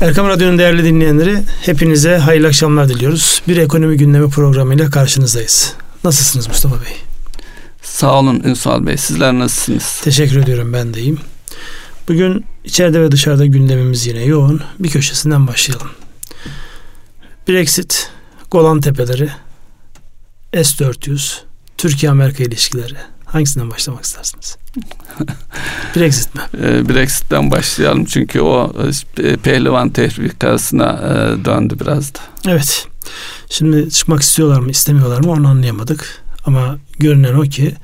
Erkam Radyo'nun değerli dinleyenleri hepinize hayırlı akşamlar diliyoruz. Bir ekonomi gündemi programıyla karşınızdayız. Nasılsınız Mustafa Bey? Sağ olun Ünsal Bey. Sizler nasılsınız? Teşekkür ediyorum ben deyim. Bugün içeride ve dışarıda gündemimiz yine yoğun. Bir köşesinden başlayalım. Brexit, Golan Tepeleri, S-400, Türkiye-Amerika ilişkileri. Hangisinden başlamak istersiniz? Brexit mi? Ee, Brexit'ten başlayalım çünkü o e, pehlivan tehrikasına e, döndü biraz da. Evet. Şimdi çıkmak istiyorlar mı istemiyorlar mı onu anlayamadık. Ama görünen o ki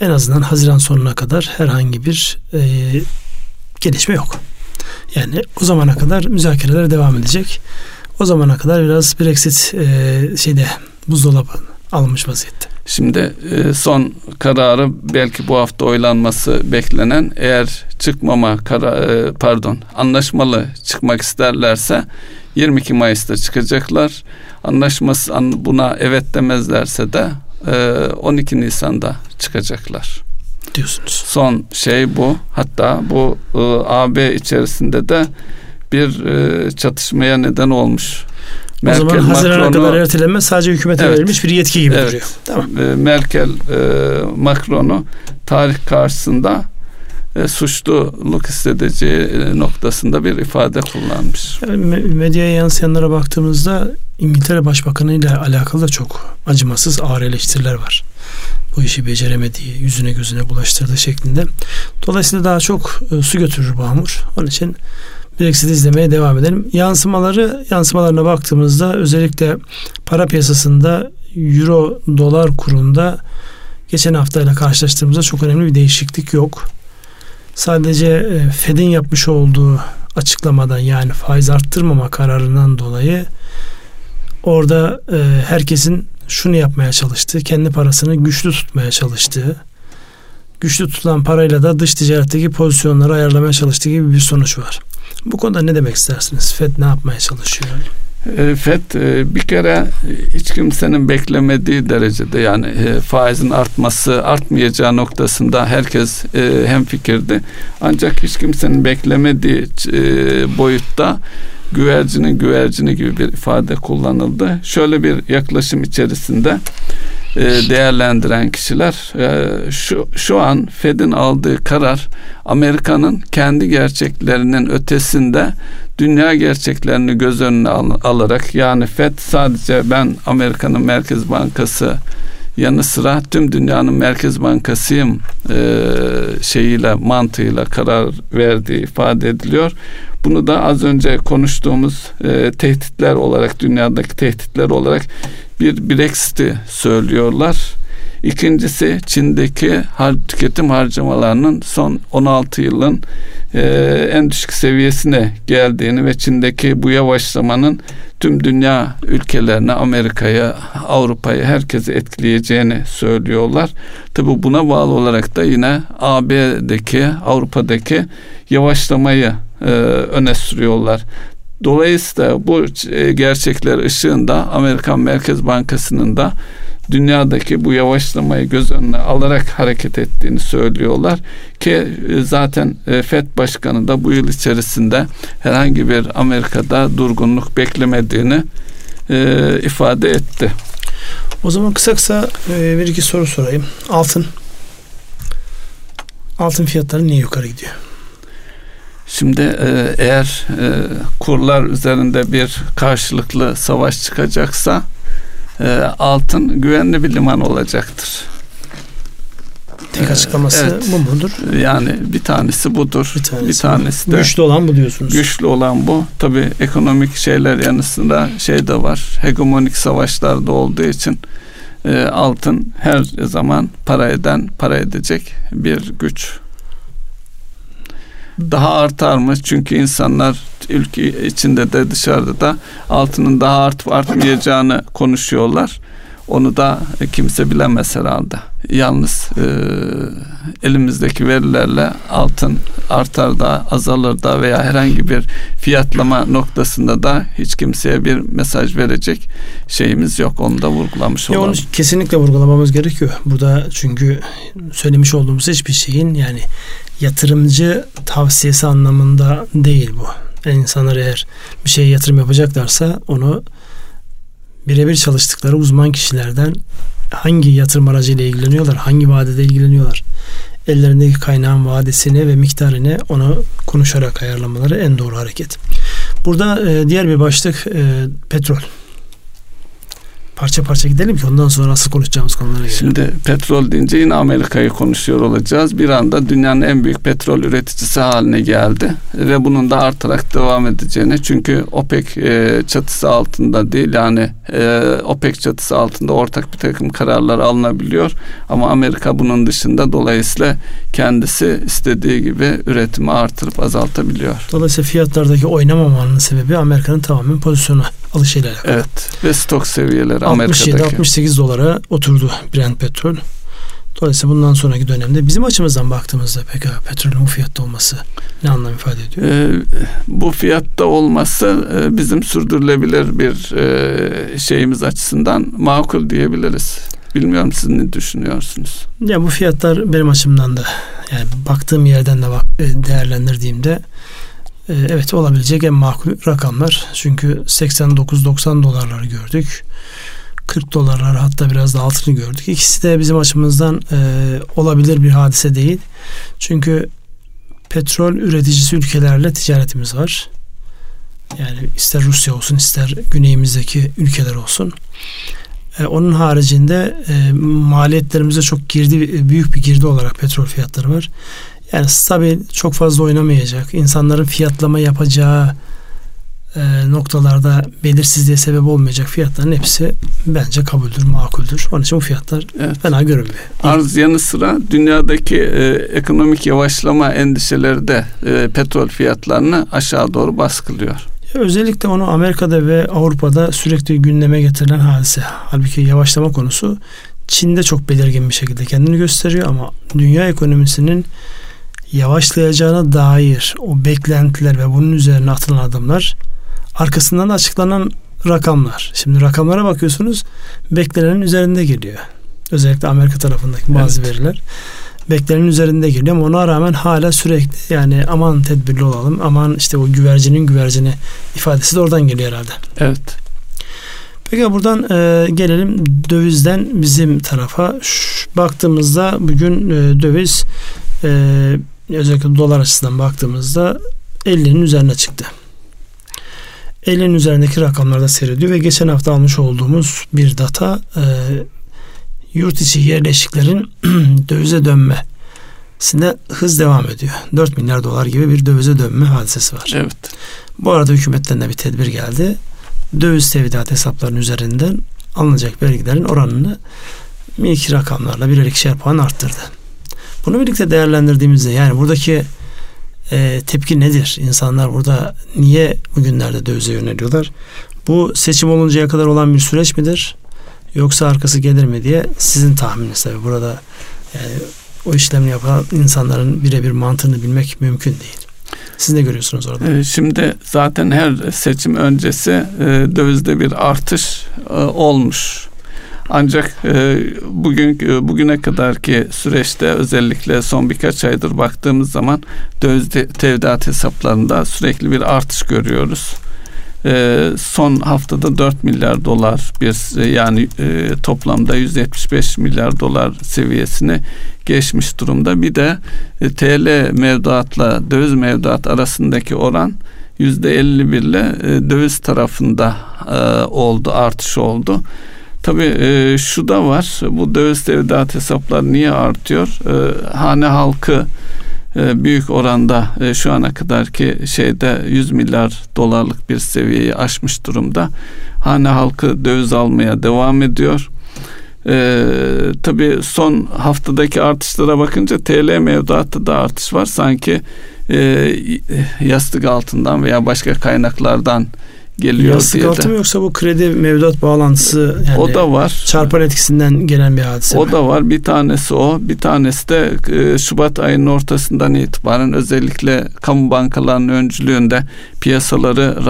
en azından Haziran sonuna kadar herhangi bir e, gelişme yok. Yani o zamana kadar müzakereler devam edecek. O zamana kadar biraz Brexit e, şeyde buzdolabı alınmış vaziyette. Şimdi e, son kararı belki bu hafta oylanması beklenen eğer çıkmama kara, e, pardon anlaşmalı çıkmak isterlerse 22 Mayıs'ta çıkacaklar. Anlaşması buna evet demezlerse de 12 Nisan'da çıkacaklar diyorsunuz. Son şey bu. Hatta bu AB içerisinde de bir çatışmaya neden olmuş. Merkel, o zaman Haziran'a kadar ertelenme sadece hükümete evet, verilmiş bir yetki gibi evet, duruyor. Tamam. Merkel e, Macron'u tarih karşısında e, suçluluk hissedeceği e, noktasında bir ifade kullanmış. Yani medyaya yansıyanlara baktığımızda İngiltere Başbakanı ile alakalı da çok acımasız ağır eleştiriler var. Bu işi beceremediği, yüzüne gözüne bulaştırdığı şeklinde. Dolayısıyla daha çok e, su götürür bu hamur. Onun için Brexit izlemeye devam edelim. Yansımaları, yansımalarına baktığımızda özellikle para piyasasında euro dolar kurunda geçen haftayla karşılaştığımızda çok önemli bir değişiklik yok. Sadece e, Fed'in yapmış olduğu açıklamadan yani faiz arttırmama kararından dolayı orada e, herkesin şunu yapmaya çalıştığı, kendi parasını güçlü tutmaya çalıştığı, güçlü tutulan parayla da dış ticaretteki pozisyonları ayarlamaya çalıştığı gibi bir sonuç var. Bu konuda ne demek istersiniz? FED ne yapmaya çalışıyor? E, FED e, bir kere hiç kimsenin beklemediği derecede yani e, faizin artması artmayacağı noktasında herkes hem fikirdi. Ancak hiç kimsenin beklemediği boyutta güvercinin güvercini gibi bir ifade kullanıldı. Şöyle bir yaklaşım içerisinde değerlendiren kişiler şu şu an Fed'in aldığı karar Amerika'nın kendi gerçeklerinin ötesinde dünya gerçeklerini göz önüne alarak yani FED sadece ben Amerika'nın Merkez Bankası yanı sıra tüm dünyanın Merkez Bankasıyım e, şeyiyle mantığıyla karar verdiği ifade ediliyor. Bunu da az önce konuştuğumuz e, tehditler olarak dünyadaki tehditler olarak bir Brexit'i söylüyorlar. İkincisi Çin'deki har tüketim harcamalarının son 16 yılın e, en düşük seviyesine geldiğini ve Çin'deki bu yavaşlamanın tüm dünya ülkelerine, Amerika'ya, Avrupa'yı herkesi etkileyeceğini söylüyorlar. Tabi buna bağlı olarak da yine AB'deki, Avrupa'daki yavaşlamayı e, öne sürüyorlar. Dolayısıyla bu e, gerçekler ışığında Amerikan Merkez Bankası'nın da dünyadaki bu yavaşlamayı göz önüne alarak hareket ettiğini söylüyorlar ki e, zaten e, FED Başkanı da bu yıl içerisinde herhangi bir Amerika'da durgunluk beklemediğini e, ifade etti. O zaman kısa kısa bir iki soru sorayım. Altın altın fiyatları niye yukarı gidiyor? Şimdi eğer e, kurlar üzerinde bir karşılıklı savaş çıkacaksa e, altın güvenli bir liman olacaktır. Tek açıklaması evet. bu mudur? Yani bir tanesi budur. Bir tanesi, bir tanesi de güçlü olan bu diyorsunuz. Güçlü olan bu. Tabi ekonomik şeyler yanısında şey de var. Hegemonik savaşlar da olduğu için e, altın her zaman para eden, para edecek bir güç daha artar mı? Çünkü insanlar ülke içinde de dışarıda da altının daha artıp artmayacağını konuşuyorlar. Onu da kimse bilemez herhalde. Yalnız e, elimizdeki verilerle altın artar da azalır da veya herhangi bir fiyatlama noktasında da hiç kimseye bir mesaj verecek şeyimiz yok. Onu da vurgulamış olalım. Onu kesinlikle vurgulamamız gerekiyor. Burada çünkü söylemiş olduğumuz hiçbir şeyin yani yatırımcı tavsiyesi anlamında değil bu. Yani insanlar eğer bir şeye yatırım yapacaklarsa onu birebir çalıştıkları uzman kişilerden hangi yatırım aracıyla ilgileniyorlar, hangi vadede ilgileniyorlar, ellerindeki kaynağın vadesini ve miktarını onu konuşarak ayarlamaları en doğru hareket. Burada e, diğer bir başlık e, petrol parça parça gidelim ki ondan sonra asıl konuşacağımız konulara gelelim. Şimdi petrol deyince yine Amerika'yı konuşuyor olacağız. Bir anda dünyanın en büyük petrol üreticisi haline geldi ve bunun da artarak devam edeceğini çünkü OPEC e, çatısı altında değil yani e, OPEC çatısı altında ortak bir takım kararlar alınabiliyor ama Amerika bunun dışında dolayısıyla kendisi istediği gibi üretimi artırıp azaltabiliyor. Dolayısıyla fiyatlardaki oynamamanın sebebi Amerika'nın tamamen pozisyonu alışıyla alakalı. Evet ve stok seviyeleri 67 68 dolara oturdu Brent petrol. Dolayısıyla bundan sonraki dönemde bizim açımızdan baktığımızda peki petrolün bu fiyatta olması ne anlam ifade ediyor? Ee, bu fiyatta olması e, bizim sürdürülebilir bir e, şeyimiz açısından makul diyebiliriz. Bilmiyorum siz ne düşünüyorsunuz? Ya bu fiyatlar benim açımdan da yani baktığım yerden de bak, e, değerlendirdiğimde evet olabilecek en makul rakamlar. Çünkü 89-90 dolarları gördük. 40 dolarlar hatta biraz da altını gördük. İkisi de bizim açımızdan e, olabilir bir hadise değil. Çünkü petrol üreticisi ülkelerle ticaretimiz var. Yani ister Rusya olsun ister güneyimizdeki ülkeler olsun. E, onun haricinde e, maliyetlerimize çok girdi büyük bir girdi olarak petrol fiyatları var. Yani stabil çok fazla oynamayacak. insanların fiyatlama yapacağı e, noktalarda belirsizliğe sebep olmayacak fiyatların hepsi bence kabuldür, makuldür. Onun için bu fiyatlar evet. fena görünmüyor. Arz yanı sıra dünyadaki e, ekonomik yavaşlama endişeleri de e, petrol fiyatlarını aşağı doğru baskılıyor. Özellikle onu Amerika'da ve Avrupa'da sürekli gündeme getirilen hadise. Halbuki yavaşlama konusu Çin'de çok belirgin bir şekilde kendini gösteriyor ama dünya ekonomisinin yavaşlayacağına dair o beklentiler ve bunun üzerine atılan adımlar arkasından açıklanan rakamlar. Şimdi rakamlara bakıyorsunuz beklenenin üzerinde geliyor. Özellikle Amerika tarafındaki bazı evet. veriler beklenenin üzerinde geliyor ama ona rağmen hala sürekli yani aman tedbirli olalım aman işte o güvercinin güvercini ifadesi de oradan geliyor herhalde. Evet. Peki buradan e, gelelim dövizden bizim tarafa. Şu, baktığımızda bugün e, döviz e, özellikle dolar açısından baktığımızda 50'nin üzerine çıktı. 50'nin üzerindeki rakamlarda seyrediyor ve geçen hafta almış olduğumuz bir data e, yurt içi yerleşiklerin dövize dönme sinde hız devam ediyor. 4 milyar dolar gibi bir dövize dönme hadisesi var. Evet. Bu arada hükümetten de bir tedbir geldi. Döviz tevdiat hesaplarının üzerinden alınacak vergilerin oranını milki rakamlarla birer ikişer puan arttırdı. Bunu birlikte değerlendirdiğimizde yani buradaki e, tepki nedir? İnsanlar burada niye bugünlerde dövize yöneliyorlar? Bu seçim oluncaya kadar olan bir süreç midir? Yoksa arkası gelir mi diye sizin tahmininiz tabii burada yani o işlemi yapan insanların birebir mantığını bilmek mümkün değil. Siz ne görüyorsunuz orada? E, şimdi zaten her seçim öncesi e, dövizde bir artış e, olmuş. Ancak e, bugün e, bugüne kadarki süreçte özellikle son birkaç aydır baktığımız zaman döviz tevdiat hesaplarında sürekli bir artış görüyoruz. E, son haftada 4 milyar dolar bir yani e, toplamda 175 milyar dolar seviyesini geçmiş durumda. Bir de e, TL mevduatla döviz mevduat arasındaki oran yüzde 51 ile e, döviz tarafında e, oldu artış oldu. Tabii e, şu da var. Bu döviz tevdiat hesapları niye artıyor? E, hane halkı e, büyük oranda e, şu ana kadar ki şeyde 100 milyar dolarlık bir seviyeyi aşmış durumda. Hane halkı döviz almaya devam ediyor. Ee, tabii son haftadaki artışlara bakınca TL mevduatta da artış var. Sanki e, yastık altından veya başka kaynaklardan geliyor Yastık diye altı mı yoksa bu kredi mevduat bağlantısı yani o da var. Çarpan etkisinden gelen bir hadise. O mi? da var. Bir tanesi o. Bir tanesi de e, Şubat ayının ortasından itibaren özellikle kamu bankalarının öncülüğünde piyasaları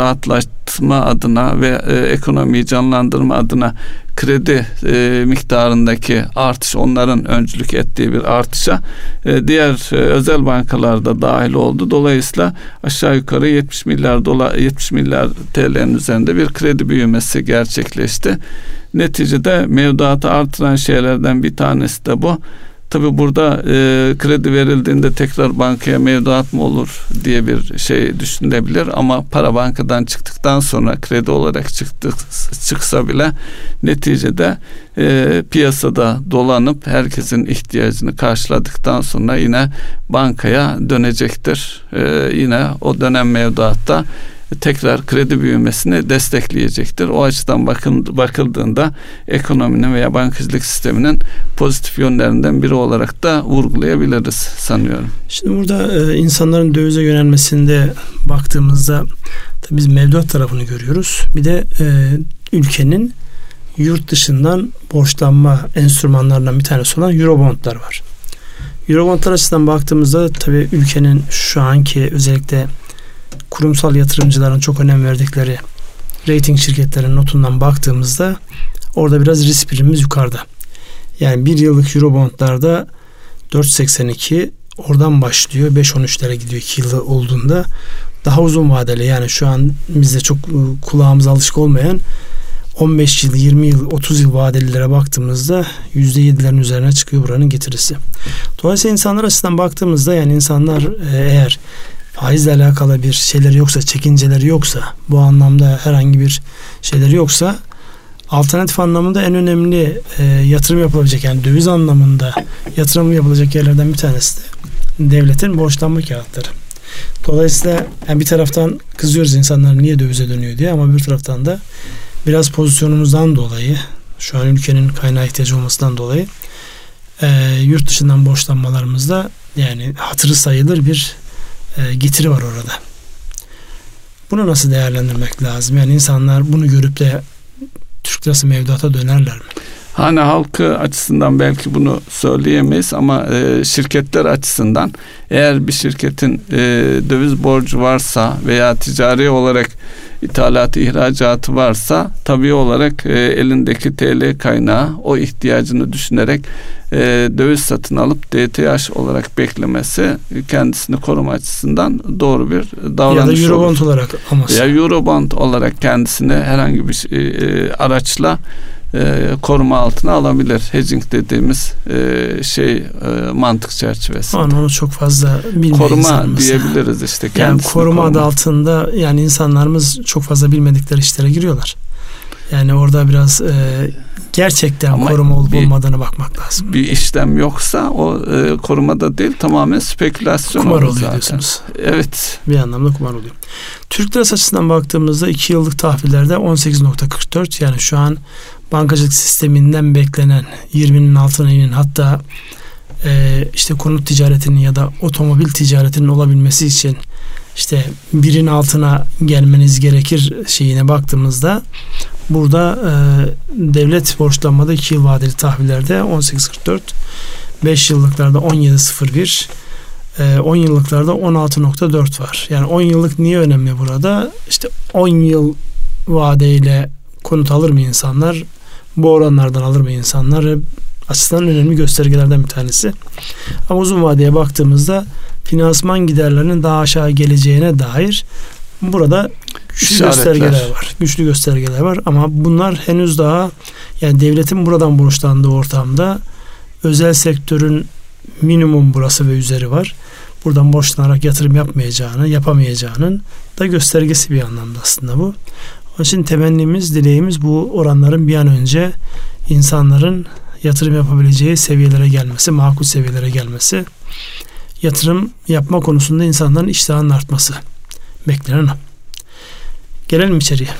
rahatlatma adına ve e, ekonomiyi canlandırma adına kredi e, miktarındaki artış onların öncülük ettiği bir artışa e, diğer e, özel bankalarda dahil oldu. Dolayısıyla aşağı yukarı 70 milyar dolar 70 milyar TL'nin üzerinde bir kredi büyümesi gerçekleşti. Neticede mevduatı artıran şeylerden bir tanesi de bu. Tabi burada e, kredi verildiğinde tekrar bankaya mevduat mı olur diye bir şey düşünülebilir ama para bankadan çıktıktan sonra kredi olarak çıktı, çıksa bile neticede e, piyasada dolanıp herkesin ihtiyacını karşıladıktan sonra yine bankaya dönecektir. E, yine o dönem mevduatta tekrar kredi büyümesini destekleyecektir. O açıdan bakın, bakıldığında ekonominin veya bankacılık sisteminin pozitif yönlerinden biri olarak da vurgulayabiliriz sanıyorum. Şimdi burada e, insanların dövize yönelmesinde baktığımızda biz mevduat tarafını görüyoruz. Bir de e, ülkenin yurt dışından borçlanma enstrümanlarından bir tanesi olan Eurobondlar var. Eurobondlar açısından baktığımızda tabii ülkenin şu anki özellikle kurumsal yatırımcıların çok önem verdikleri rating şirketlerinin notundan baktığımızda orada biraz risk primimiz yukarıda. Yani bir yıllık Eurobondlarda 4.82 oradan başlıyor 5.13'lere gidiyor 2 yıl olduğunda daha uzun vadeli yani şu an bizde çok ıı, kulağımız alışık olmayan 15 yıl, 20 yıl, 30 yıl vadelilere baktığımızda %7'lerin üzerine çıkıyor buranın getirisi. Dolayısıyla insanlar açısından baktığımızda yani insanlar e, eğer faizle alakalı bir şeyleri yoksa, çekinceleri yoksa, bu anlamda herhangi bir şeyleri yoksa alternatif anlamında en önemli e, yatırım yapılabilecek yani döviz anlamında yatırım yapılacak yerlerden bir tanesi de devletin borçlanma kağıtları. Dolayısıyla yani bir taraftan kızıyoruz insanlar niye dövize dönüyor diye ama bir taraftan da biraz pozisyonumuzdan dolayı şu an ülkenin kaynağı ihtiyacı olmasından dolayı e, yurt dışından borçlanmalarımızda yani hatırı sayılır bir e, getiri var orada. Bunu nasıl değerlendirmek lazım? Yani insanlar bunu görüp de Türk lirası mevduata dönerler mi? Hane halkı açısından belki bunu söyleyemeyiz ama e, şirketler açısından eğer bir şirketin e, döviz borcu varsa veya ticari olarak ithalatı ihracatı varsa tabii olarak e, elindeki TL kaynağı o ihtiyacını düşünerek e, döviz satın alıp DTH olarak beklemesi kendisini koruma açısından doğru bir davranış Ya da Eurobond olur. olarak alması. Ya Eurobond olarak kendisini herhangi bir e, e, araçla e, koruma altına alabilir. Hedging dediğimiz e, şey e, mantık çerçevesinde. Ama onu çok fazla bilmeyiz. Koruma diyebiliriz işte. Yani koruma, koruma adı altında yani insanlarımız çok fazla bilmedikleri işlere giriyorlar. Yani orada biraz e, gerçekten Ama koruma olup bir, olmadığını bakmak lazım. Bir işlem yoksa o e, korumada değil tamamen spekülasyon kumar oluyor zaten. diyorsunuz. Evet. Bir anlamda kumar oluyor. Türk lirası açısından baktığımızda 2 yıllık tahvillerde 18.44 yani şu an bankacılık sisteminden beklenen 20'nin altına inin hatta e, işte konut ticaretinin ya da otomobil ticaretinin olabilmesi için işte birin altına gelmeniz gerekir şeyine baktığımızda burada e, devlet borçlanmada 2 yıl vadeli tahvillerde 18.44 5 yıllıklarda 17.01 10 yıllıklarda 16.4 var. Yani 10 yıllık niye önemli burada? İşte 10 yıl vadeyle konut alır mı insanlar? Bu oranlardan alır mı insanlar? Açısından önemli göstergelerden bir tanesi. Ama uzun vadeye baktığımızda finansman giderlerinin daha aşağı geleceğine dair burada güçlü İşaretler. göstergeler var. Güçlü göstergeler var ama bunlar henüz daha yani devletin buradan borçlandığı ortamda özel sektörün minimum burası ve üzeri var. Buradan borçlanarak yatırım yapmayacağını, yapamayacağının da göstergesi bir anlamda aslında bu. Onun için temennimiz, dileğimiz bu oranların bir an önce insanların yatırım yapabileceği seviyelere gelmesi, makul seviyelere gelmesi, yatırım yapma konusunda insanların iştahının artması beklenen. Gelelim içeriye.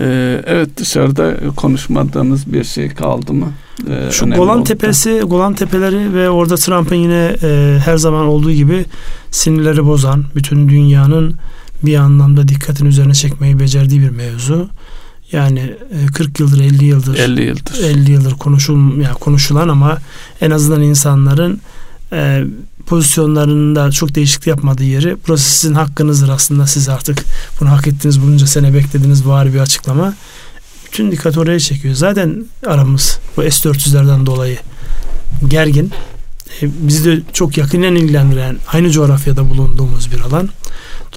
Ee, evet dışarıda konuşmadığımız bir şey kaldı mı? Ee, Şu Golan Tepesi, Golan Tepeleri ve orada Trump'ın yine e, her zaman olduğu gibi sinirleri bozan, bütün dünyanın bir anlamda dikkatin üzerine çekmeyi becerdiği bir mevzu. Yani 40 e, yıldır 50 yıldır 50 yıldır 50 yıldır konuşul yani konuşulan ama en azından insanların e, pozisyonlarında çok değişiklik yapmadığı yeri burası sizin hakkınızdır aslında siz artık bunu hak ettiniz bunca sene beklediniz var bir açıklama bütün dikkat oraya çekiyor. Zaten aramız bu S-400'lerden dolayı gergin. E, bizi de çok yakinen ilgilendiren aynı coğrafyada bulunduğumuz bir alan.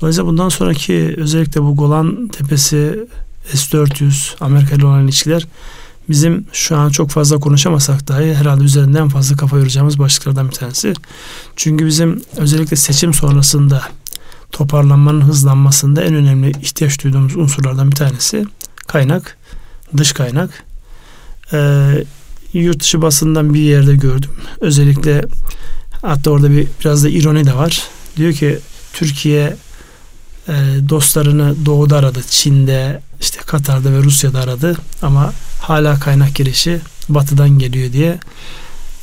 Dolayısıyla bundan sonraki özellikle bu Golan Tepesi S-400 Amerika ile olan ilişkiler bizim şu an çok fazla konuşamasak dahi herhalde üzerinden fazla kafa yoracağımız başlıklardan bir tanesi. Çünkü bizim özellikle seçim sonrasında toparlanmanın hızlanmasında en önemli ihtiyaç duyduğumuz unsurlardan bir tanesi kaynak, dış kaynak. Ee, yurt dışı basından bir yerde gördüm. Özellikle hatta orada bir biraz da ironi de var. Diyor ki Türkiye e, dostlarını doğuda aradı. Çin'de, işte Katar'da ve Rusya'da aradı ama hala kaynak girişi batıdan geliyor diye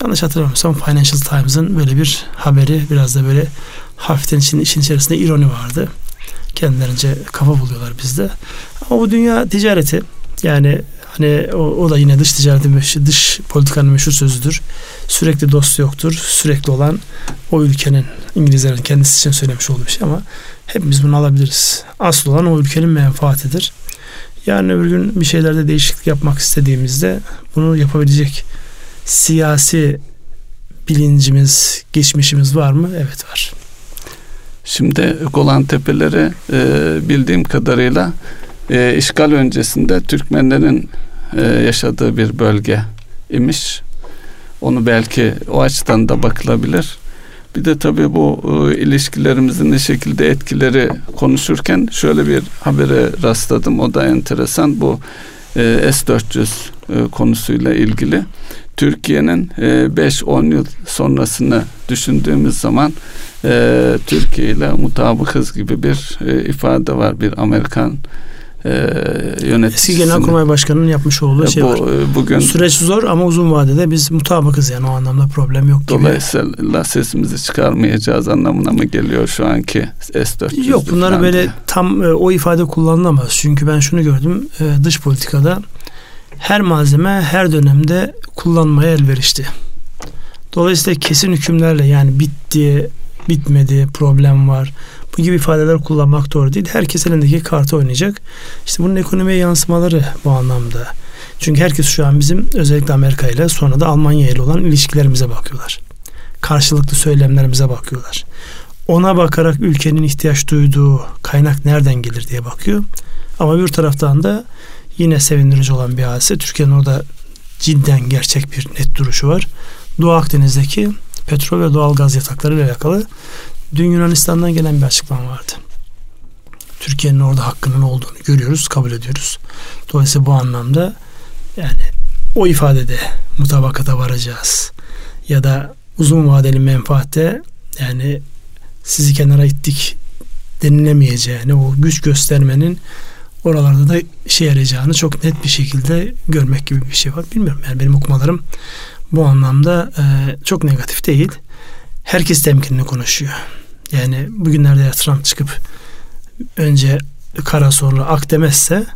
yanlış hatırlamıyorsam Financial Times'ın böyle bir haberi biraz da böyle hafiften için, işin içerisinde ironi vardı. Kendilerince kafa buluyorlar bizde. Ama bu dünya ticareti yani hani o, o da yine dış ticaretin dış politikanın meşhur sözüdür. Sürekli dost yoktur. Sürekli olan o ülkenin İngilizlerin kendisi için söylemiş olduğu bir şey ama hepimiz bunu alabiliriz. Asıl olan o ülkenin menfaatidir. Yani öbür gün bir şeylerde değişiklik yapmak istediğimizde bunu yapabilecek siyasi bilincimiz, geçmişimiz var mı? Evet var. Şimdi Golan Tepeleri e, bildiğim kadarıyla e, işgal öncesinde Türkmenlerin e, yaşadığı bir bölge imiş. Onu belki o açıdan da bakılabilir. Bir de tabii bu e, ilişkilerimizin ne şekilde etkileri konuşurken şöyle bir habere rastladım. O da enteresan. Bu e, S-400 e, konusuyla ilgili. Türkiye'nin 5-10 e, yıl sonrasını düşündüğümüz zaman e, Türkiye ile mutabıkız gibi bir e, ifade var. Bir Amerikan e, yöneticisinin. Eski Genelkurmay Başkanı'nın yapmış olduğu şey bu, var. E, bugün Süreç zor ama uzun vadede biz mutabıkız yani o anlamda problem yok gibi. Dolayısıyla sesimizi çıkarmayacağız anlamına mı geliyor şu anki S-400? Yok bunları böyle diye. tam e, o ifade kullanılamaz. Çünkü ben şunu gördüm e, dış politikada her malzeme her dönemde kullanmaya elverişli. Dolayısıyla kesin hükümlerle yani bitti, bitmedi, problem var. Bu gibi ifadeler kullanmak doğru değil. Herkes elindeki kartı oynayacak. İşte bunun ekonomiye yansımaları bu anlamda. Çünkü herkes şu an bizim özellikle Amerika ile sonra da Almanya ile olan ilişkilerimize bakıyorlar. Karşılıklı söylemlerimize bakıyorlar. Ona bakarak ülkenin ihtiyaç duyduğu kaynak nereden gelir diye bakıyor. Ama bir taraftan da yine sevindirici olan bir hadise. Türkiye'nin orada cidden gerçek bir net duruşu var. Doğu Akdeniz'deki petrol ve doğal gaz yatakları ile alakalı dün Yunanistan'dan gelen bir açıklama vardı. Türkiye'nin orada hakkının olduğunu görüyoruz, kabul ediyoruz. Dolayısıyla bu anlamda yani o ifadede mutabakata varacağız. Ya da uzun vadeli menfaatte yani sizi kenara ittik denilemeyeceğini, o güç göstermenin oralarda da işe yarayacağını çok net bir şekilde görmek gibi bir şey var. Bilmiyorum yani benim okumalarım bu anlamda e, çok negatif değil. Herkes temkinli konuşuyor. Yani bugünlerde Trump çıkıp önce kara sonra ak demezse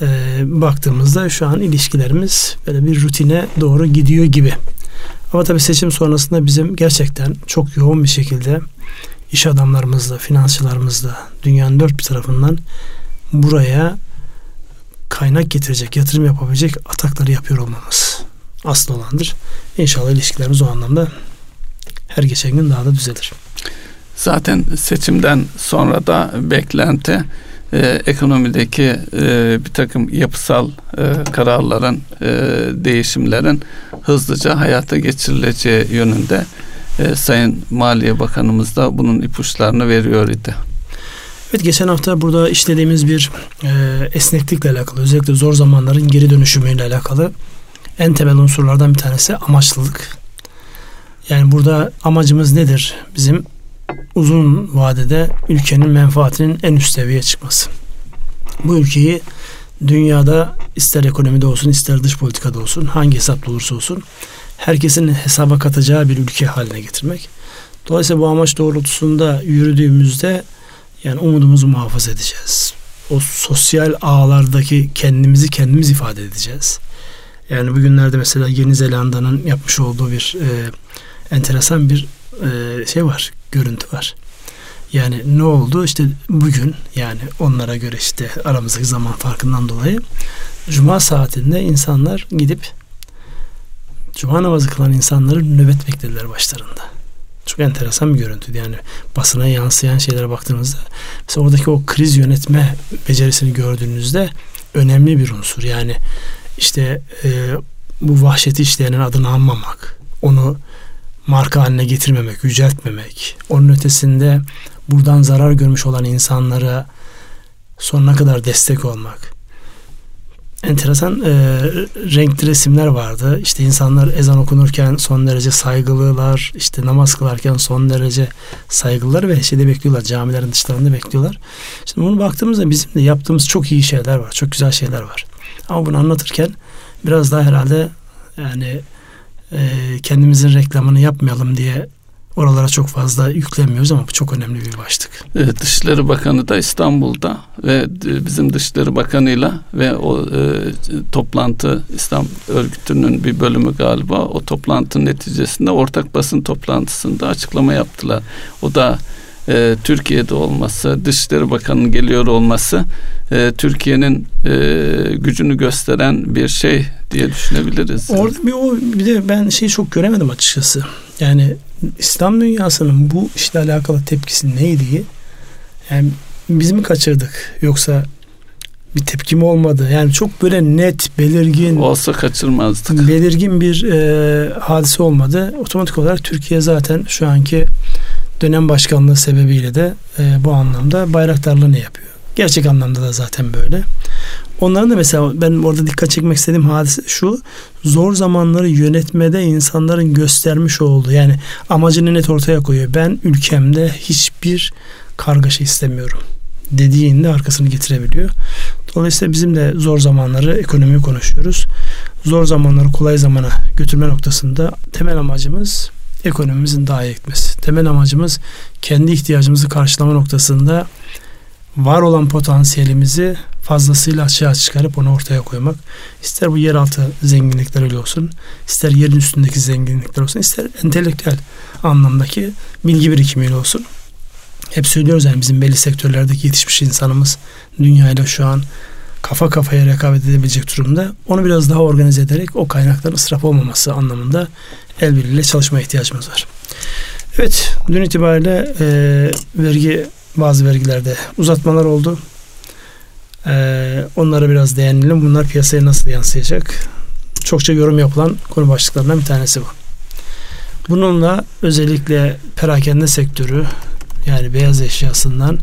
e, baktığımızda şu an ilişkilerimiz böyle bir rutine doğru gidiyor gibi. Ama tabii seçim sonrasında bizim gerçekten çok yoğun bir şekilde iş adamlarımızla, finansçılarımızla dünyanın dört bir tarafından buraya kaynak getirecek, yatırım yapabilecek atakları yapıyor olmamız asıl olandır. İnşallah ilişkilerimiz o anlamda her geçen gün daha da düzelir. Zaten seçimden sonra da beklenti e, ekonomideki e, bir takım yapısal e, kararların, e, değişimlerin hızlıca hayata geçirileceği yönünde e, Sayın Maliye Bakanımız da bunun ipuçlarını veriyor idi. Evet geçen hafta burada işlediğimiz bir e, esneklikle alakalı özellikle zor zamanların geri dönüşümüyle alakalı en temel unsurlardan bir tanesi amaçlılık. Yani burada amacımız nedir? Bizim uzun vadede ülkenin menfaatinin en üst seviyeye çıkması. Bu ülkeyi dünyada ister ekonomide olsun ister dış politikada olsun hangi hesap olursa olsun herkesin hesaba katacağı bir ülke haline getirmek. Dolayısıyla bu amaç doğrultusunda yürüdüğümüzde yani umudumuzu muhafaza edeceğiz. O sosyal ağlardaki kendimizi kendimiz ifade edeceğiz. Yani bugünlerde mesela Yeni Zelanda'nın yapmış olduğu bir e, enteresan bir e, şey var, görüntü var. Yani ne oldu? İşte bugün yani onlara göre işte aramızdaki zaman farkından dolayı Cuma saatinde insanlar gidip Cuma namazı kılan insanların nöbet beklediler başlarında. Çok enteresan bir görüntüydü. Yani basına yansıyan şeylere baktığınızda mesela oradaki o kriz yönetme becerisini gördüğünüzde önemli bir unsur. Yani işte e, bu vahşeti işleyenin adını anmamak, onu marka haline getirmemek, yüceltmemek, onun ötesinde buradan zarar görmüş olan insanlara sonuna kadar destek olmak. Enteresan e, renkli resimler vardı. İşte insanlar ezan okunurken son derece saygılılar. işte namaz kılarken son derece saygılılar ve şeyde bekliyorlar. Camilerin dışlarında bekliyorlar. Şimdi bunu baktığımızda bizim de yaptığımız çok iyi şeyler var. Çok güzel şeyler var. Ama bunu anlatırken biraz daha herhalde yani e, kendimizin reklamını yapmayalım diye oralara çok fazla yüklemiyoruz ama bu çok önemli bir başlık. Evet, Dışişleri Bakanı da İstanbul'da ve bizim Dışişleri Bakanı'yla ve o e, toplantı İslam örgütünün bir bölümü galiba o toplantının neticesinde ortak basın toplantısında açıklama yaptılar. O da e, Türkiye'de olması, Dışişleri Bakanı'nın geliyor olması e, Türkiye'nin e, gücünü gösteren bir şey diye düşünebiliriz. Orada bir o bir de ben şeyi çok göremedim açıkçası. Yani İslam dünyasının bu işle alakalı tepkisi neydi? Yani biz mi kaçırdık yoksa bir tepki mi olmadı? Yani çok böyle net, belirgin olsa kaçırmazdık. Belirgin bir e, hadise olmadı. Otomatik olarak Türkiye zaten şu anki dönem başkanlığı sebebiyle de e, bu anlamda bayraktarlığını yapıyor. Gerçek anlamda da zaten böyle. Onların da mesela ben orada dikkat çekmek istediğim hadise şu. Zor zamanları yönetmede insanların göstermiş olduğu yani amacını net ortaya koyuyor. Ben ülkemde hiçbir kargaşa istemiyorum dediğinde arkasını getirebiliyor. Dolayısıyla bizim de zor zamanları ekonomiyi konuşuyoruz. Zor zamanları kolay zamana götürme noktasında temel amacımız ekonomimizin daha iyi gitmesi. Temel amacımız kendi ihtiyacımızı karşılama noktasında var olan potansiyelimizi fazlasıyla açığa çıkarıp onu ortaya koymak. İster bu yeraltı zenginlikler öyle olsun, ister yerin üstündeki zenginlikler olsun, ister entelektüel anlamdaki bilgi birikimiyle olsun. Hep söylüyoruz yani bizim belli sektörlerdeki yetişmiş insanımız dünyayla şu an kafa kafaya rekabet edebilecek durumda. Onu biraz daha organize ederek o kaynakların ısraf olmaması anlamında el birliğiyle çalışma ihtiyacımız var. Evet, dün itibariyle e, vergi bazı vergilerde uzatmalar oldu. E, onlara biraz değinelim. Bunlar piyasaya nasıl yansıyacak? Çokça yorum yapılan konu başlıklarından bir tanesi bu. Bununla özellikle perakende sektörü yani beyaz eşyasından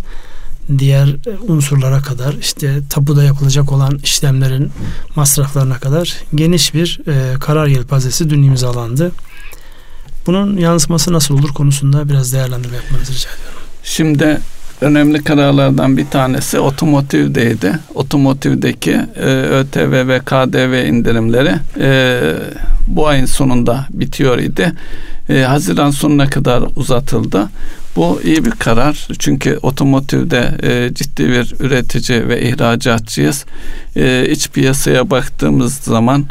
diğer unsurlara kadar işte tapuda yapılacak olan işlemlerin masraflarına kadar geniş bir e, karar yelpazesi dün imzalandı. Bunun yansıması nasıl olur konusunda biraz değerlendirme yapmanızı rica ediyorum. Şimdi önemli kararlardan bir tanesi otomotivdeydi. Otomotivdeki e, ÖTV ve KDV indirimleri e, bu ayın sonunda bitiyor idi. E, Haziran sonuna kadar uzatıldı. Bu iyi bir karar çünkü otomotivde e, ciddi bir üretici ve ihracatçıyız. E, iç piyasaya baktığımız zaman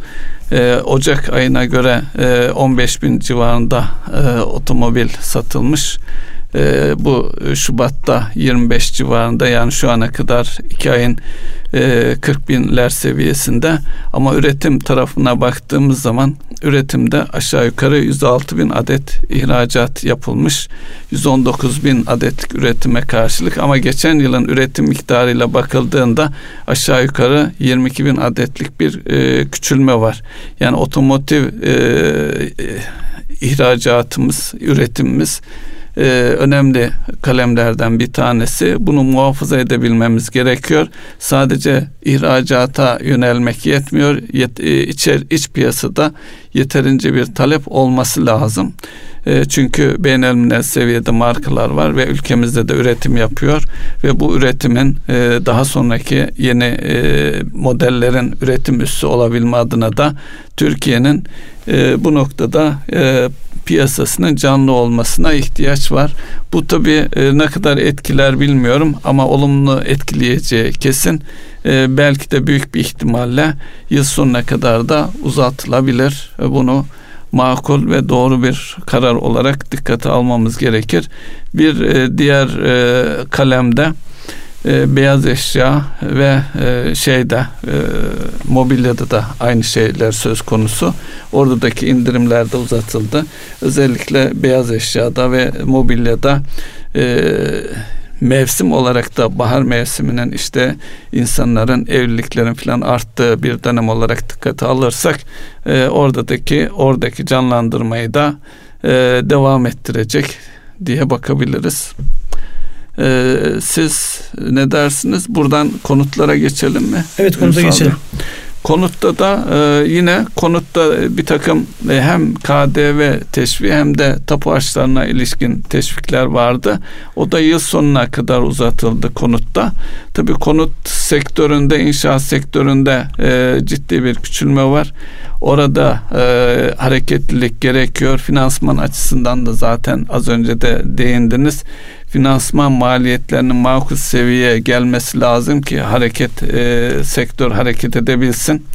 e, Ocak ayına göre e, 15 bin civarında e, otomobil satılmış. E, bu Şubat'ta 25 civarında yani şu ana kadar 2 ayın e, 40 binler seviyesinde. Ama üretim tarafına baktığımız zaman üretimde aşağı yukarı 106 bin adet ihracat yapılmış. 119 bin adetlik üretime karşılık. Ama geçen yılın üretim miktarıyla bakıldığında aşağı yukarı 22 bin adetlik bir e, küçülme var. Yani otomotiv e, e, ihracatımız üretimimiz e, önemli kalemlerden bir tanesi. Bunu muhafaza edebilmemiz gerekiyor. Sadece ihracata yönelmek yetmiyor. Yet, e, içer iç piyasada yeterince bir talep olması lazım. E, çünkü beğenilmez seviyede markalar var ve ülkemizde de üretim yapıyor ve bu üretimin e, daha sonraki yeni e, modellerin üretim üssü olabilme adına da Türkiye'nin e, bu noktada e, piyasasının canlı olmasına ihtiyaç var. Bu tabi e, ne kadar etkiler bilmiyorum ama olumlu etkileyeceği kesin. E, belki de büyük bir ihtimalle yıl sonuna kadar da uzatılabilir. E, bunu makul ve doğru bir karar olarak dikkate almamız gerekir. Bir e, diğer e, kalemde e, beyaz eşya ve e, şeyde e, mobilyada da aynı şeyler söz konusu. Oradaki indirimler de uzatıldı. Özellikle beyaz eşyada ve mobilyada e, mevsim olarak da bahar mevsiminin işte insanların evliliklerin falan arttığı bir dönem olarak dikkate alırsak e, oradaki oradaki canlandırmayı da e, devam ettirecek diye bakabiliriz. Ee, siz ne dersiniz? Buradan konutlara geçelim mi? Evet konuta Ünsal geçelim. Konutta da e, yine konutta bir takım e, hem KDV teşvik hem de tapu harçlarına ilişkin teşvikler vardı. O da yıl sonuna kadar uzatıldı konutta. Tabii konut sektöründe, inşaat sektöründe e, ciddi bir küçülme var. Orada e, hareketlilik gerekiyor. Finansman açısından da zaten az önce de değindiniz finansman maliyetlerinin makul seviyeye gelmesi lazım ki hareket e, sektör hareket edebilsin.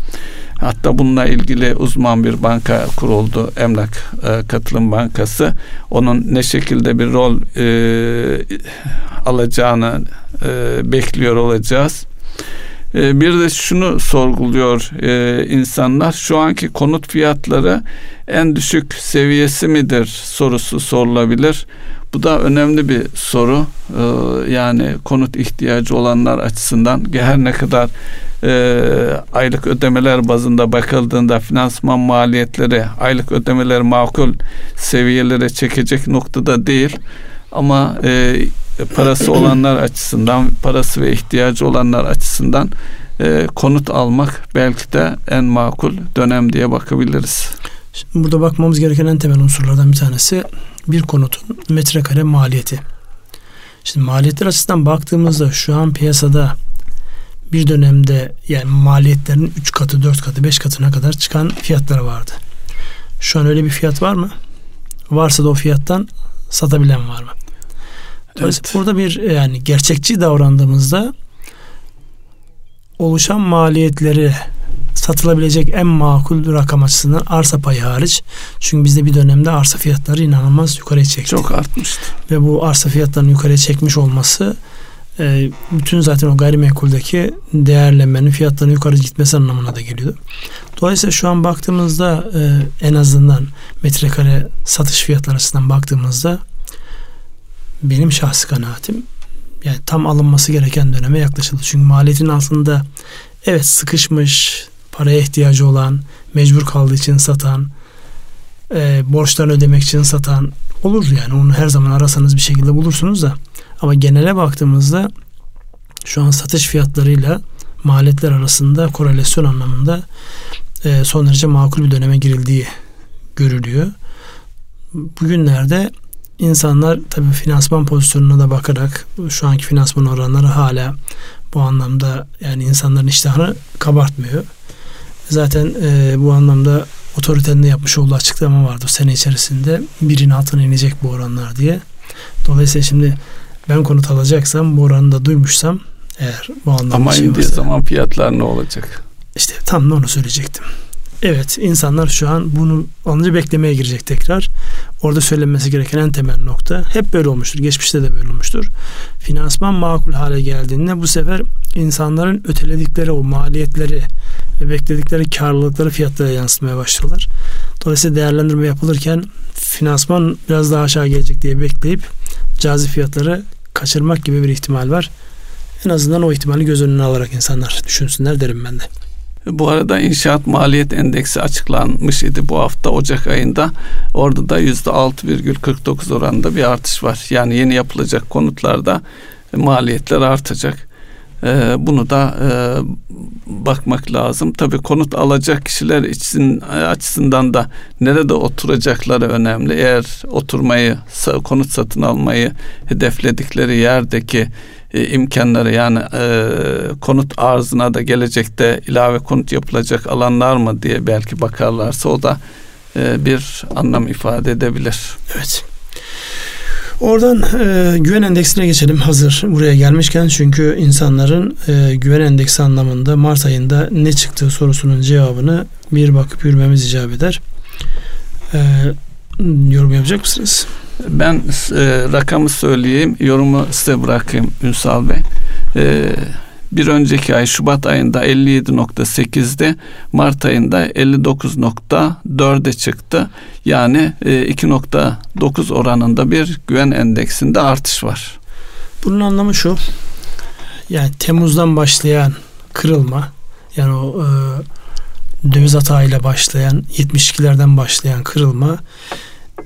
Hatta bununla ilgili uzman bir banka kuruldu. Emlak e, Katılım Bankası. Onun ne şekilde bir rol e, alacağını e, bekliyor olacağız. E, bir de şunu sorguluyor e, insanlar. Şu anki konut fiyatları en düşük seviyesi midir sorusu sorulabilir. Bu da önemli bir soru. Ee, yani konut ihtiyacı olanlar açısından her ne kadar e, aylık ödemeler bazında bakıldığında finansman maliyetleri aylık ödemeler makul seviyelere çekecek noktada değil. Ama e, parası olanlar açısından, parası ve ihtiyacı olanlar açısından e, konut almak belki de en makul dönem diye bakabiliriz. Şimdi burada bakmamız gereken en temel unsurlardan bir tanesi bir konutun metrekare maliyeti. Şimdi maliyetler açısından baktığımızda şu an piyasada bir dönemde yani maliyetlerin 3 katı, 4 katı, 5 katına kadar çıkan fiyatlar vardı. Şu an öyle bir fiyat var mı? Varsa da o fiyattan satabilen var mı? Evet. Burada bir yani gerçekçi davrandığımızda oluşan maliyetleri satılabilecek en makul rakam açısından arsa payı hariç. Çünkü bizde bir dönemde arsa fiyatları inanılmaz yukarıya çekti. Çok artmıştı. Ve bu arsa fiyatlarının yukarıya çekmiş olması e, bütün zaten o gayrimenkuldeki değerlenmenin fiyatlarının yukarı gitmesi anlamına da geliyordu. Dolayısıyla şu an baktığımızda e, en azından metrekare satış fiyatları açısından baktığımızda benim şahsi kanaatim yani tam alınması gereken döneme yaklaşıldı. Çünkü maliyetin altında evet sıkışmış, paraya ihtiyacı olan, mecbur kaldığı için satan, e, borçlarını ödemek için satan olur yani onu her zaman arasanız bir şekilde bulursunuz da ama genele baktığımızda şu an satış fiyatlarıyla maliyetler arasında korelasyon anlamında e, son derece makul bir döneme girildiği görülüyor. Bugünlerde insanlar tabii finansman pozisyonuna da bakarak şu anki finansman oranları hala bu anlamda yani insanların iştahını kabartmıyor. Zaten e, bu anlamda otoritenin de yapmış olduğu açıklama vardı sene içerisinde birin altına inecek bu oranlar diye. Dolayısıyla şimdi ben konut alacaksam bu oranı da duymuşsam eğer bu anlamda Ama şey indiği zaman fiyatlar ne olacak? İşte tam da onu söyleyecektim. Evet insanlar şu an bunu alınca beklemeye girecek tekrar. Orada söylenmesi gereken en temel nokta hep böyle olmuştur. Geçmişte de böyle olmuştur. Finansman makul hale geldiğinde bu sefer insanların öteledikleri o maliyetleri ve bekledikleri karlılıkları fiyatlara yansıtmaya başlıyorlar. Dolayısıyla değerlendirme yapılırken finansman biraz daha aşağı gelecek diye bekleyip cazip fiyatları kaçırmak gibi bir ihtimal var. En azından o ihtimali göz önüne alarak insanlar düşünsünler derim ben de. Bu arada inşaat maliyet endeksi açıklanmış idi bu hafta Ocak ayında. Orada da yüzde 6,49 oranında bir artış var. Yani yeni yapılacak konutlarda maliyetler artacak. Ee, bunu da e, bakmak lazım. Tabii konut alacak kişiler için açısından da nerede oturacakları önemli. Eğer oturmayı, konut satın almayı hedefledikleri yerdeki e, imkanları yani e, konut arzına da gelecekte ilave konut yapılacak alanlar mı diye belki bakarlarsa o da e, bir anlam ifade edebilir. Evet. Oradan e, güven endeksine geçelim hazır buraya gelmişken çünkü insanların e, güven endeksi anlamında Mart ayında ne çıktığı sorusunun cevabını bir bakıp yürümemiz icap eder. Ee, yorum yapacak mısınız? Ben e, rakamı söyleyeyim, yorumu size bırakayım Ünsal Bey. E, bir önceki ay Şubat ayında 57.8'de Mart ayında 59.4'e çıktı. Yani e, 2.9 oranında bir güven endeksinde artış var. Bunun anlamı şu. Yani Temmuz'dan başlayan kırılma yani o e, döviz hatağıyla başlayan 72'lerden başlayan kırılma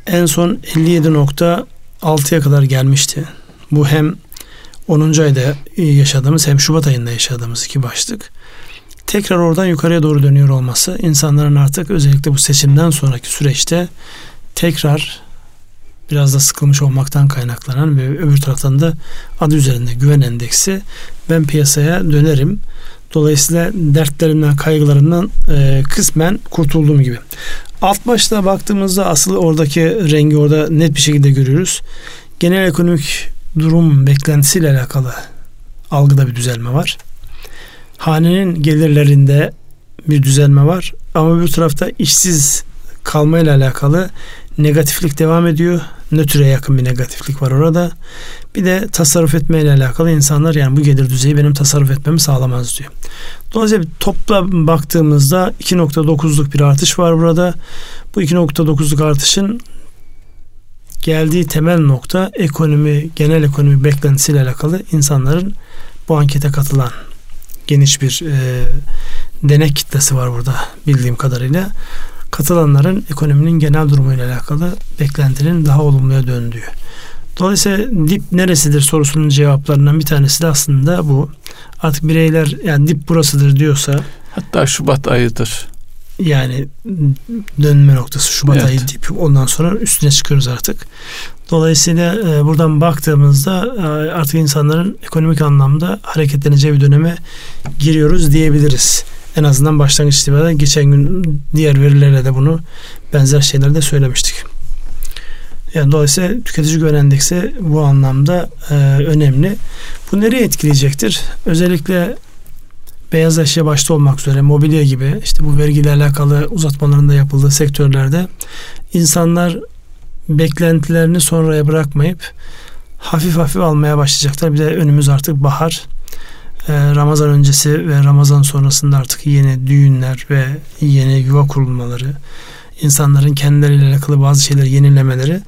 en son 57.6'ya kadar gelmişti. Bu hem 10. ayda yaşadığımız hem Şubat ayında yaşadığımız iki başlık. Tekrar oradan yukarıya doğru dönüyor olması insanların artık özellikle bu seçimden sonraki süreçte tekrar biraz da sıkılmış olmaktan kaynaklanan ve öbür taraftan da adı üzerinde güven endeksi ben piyasaya dönerim. Dolayısıyla dertlerimden, kaygılarımdan e, kısmen kurtulduğum gibi. Alt başta baktığımızda asıl oradaki rengi orada net bir şekilde görüyoruz. Genel ekonomik durum beklentisiyle alakalı algıda bir düzelme var. Hanenin gelirlerinde bir düzelme var. Ama bir tarafta işsiz kalmayla alakalı negatiflik devam ediyor. Nötre yakın bir negatiflik var orada. Bir de tasarruf etmeyle alakalı insanlar yani bu gelir düzeyi benim tasarruf etmemi sağlamaz diyor. Dolayısıyla topla baktığımızda 2.9'luk bir artış var burada. Bu 2.9'luk artışın geldiği temel nokta ekonomi, genel ekonomi beklentisiyle alakalı insanların bu ankete katılan geniş bir e, denek kitlesi var burada bildiğim kadarıyla. Katılanların ekonominin genel durumuyla alakalı beklentinin daha olumluya döndüğü. Dolayısıyla dip neresidir sorusunun cevaplarından bir tanesi de aslında bu. Artık bireyler yani dip burasıdır diyorsa hatta Şubat ayıdır. Yani dönme noktası Şubat evet. ayı dip ondan sonra üstüne çıkıyoruz artık. Dolayısıyla e, buradan baktığımızda e, artık insanların ekonomik anlamda hareketleneceği bir döneme giriyoruz diyebiliriz. En azından başlangıç itibariyle geçen gün diğer verilerle de bunu benzer şeyler de söylemiştik. Yani dolayısıyla tüketici güven endeksi bu anlamda e, önemli. Bu nereye etkileyecektir? Özellikle beyaz eşya başta olmak üzere mobilya gibi işte bu vergiyle alakalı uzatmaların da yapıldığı sektörlerde insanlar beklentilerini sonraya bırakmayıp hafif hafif almaya başlayacaklar. Bir de önümüz artık bahar. Ee, Ramazan öncesi ve Ramazan sonrasında artık yeni düğünler ve yeni yuva kurulmaları, insanların kendileriyle alakalı bazı şeyleri yenilemeleri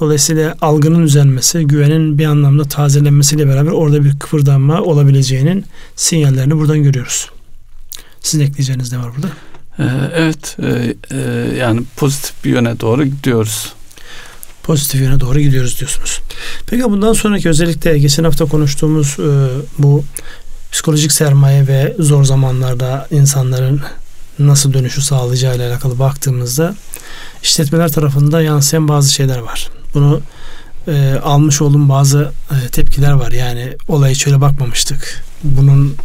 Dolayısıyla algının düzelmesi, güvenin bir anlamda tazelenmesiyle beraber orada bir kıpırdanma olabileceğinin sinyallerini buradan görüyoruz. Sizin ekleyeceğiniz ne var burada? Ee, evet, e, e, yani pozitif bir yöne doğru gidiyoruz. Pozitif yöne doğru gidiyoruz diyorsunuz. Peki bundan sonraki özellikle geçen hafta konuştuğumuz e, bu psikolojik sermaye ve zor zamanlarda insanların nasıl dönüşü sağlayacağı ile alakalı baktığımızda işletmeler tarafında yansıyan bazı şeyler var. Bunu e, almış olduğum bazı e, tepkiler var. Yani olayı şöyle bakmamıştık. Bunun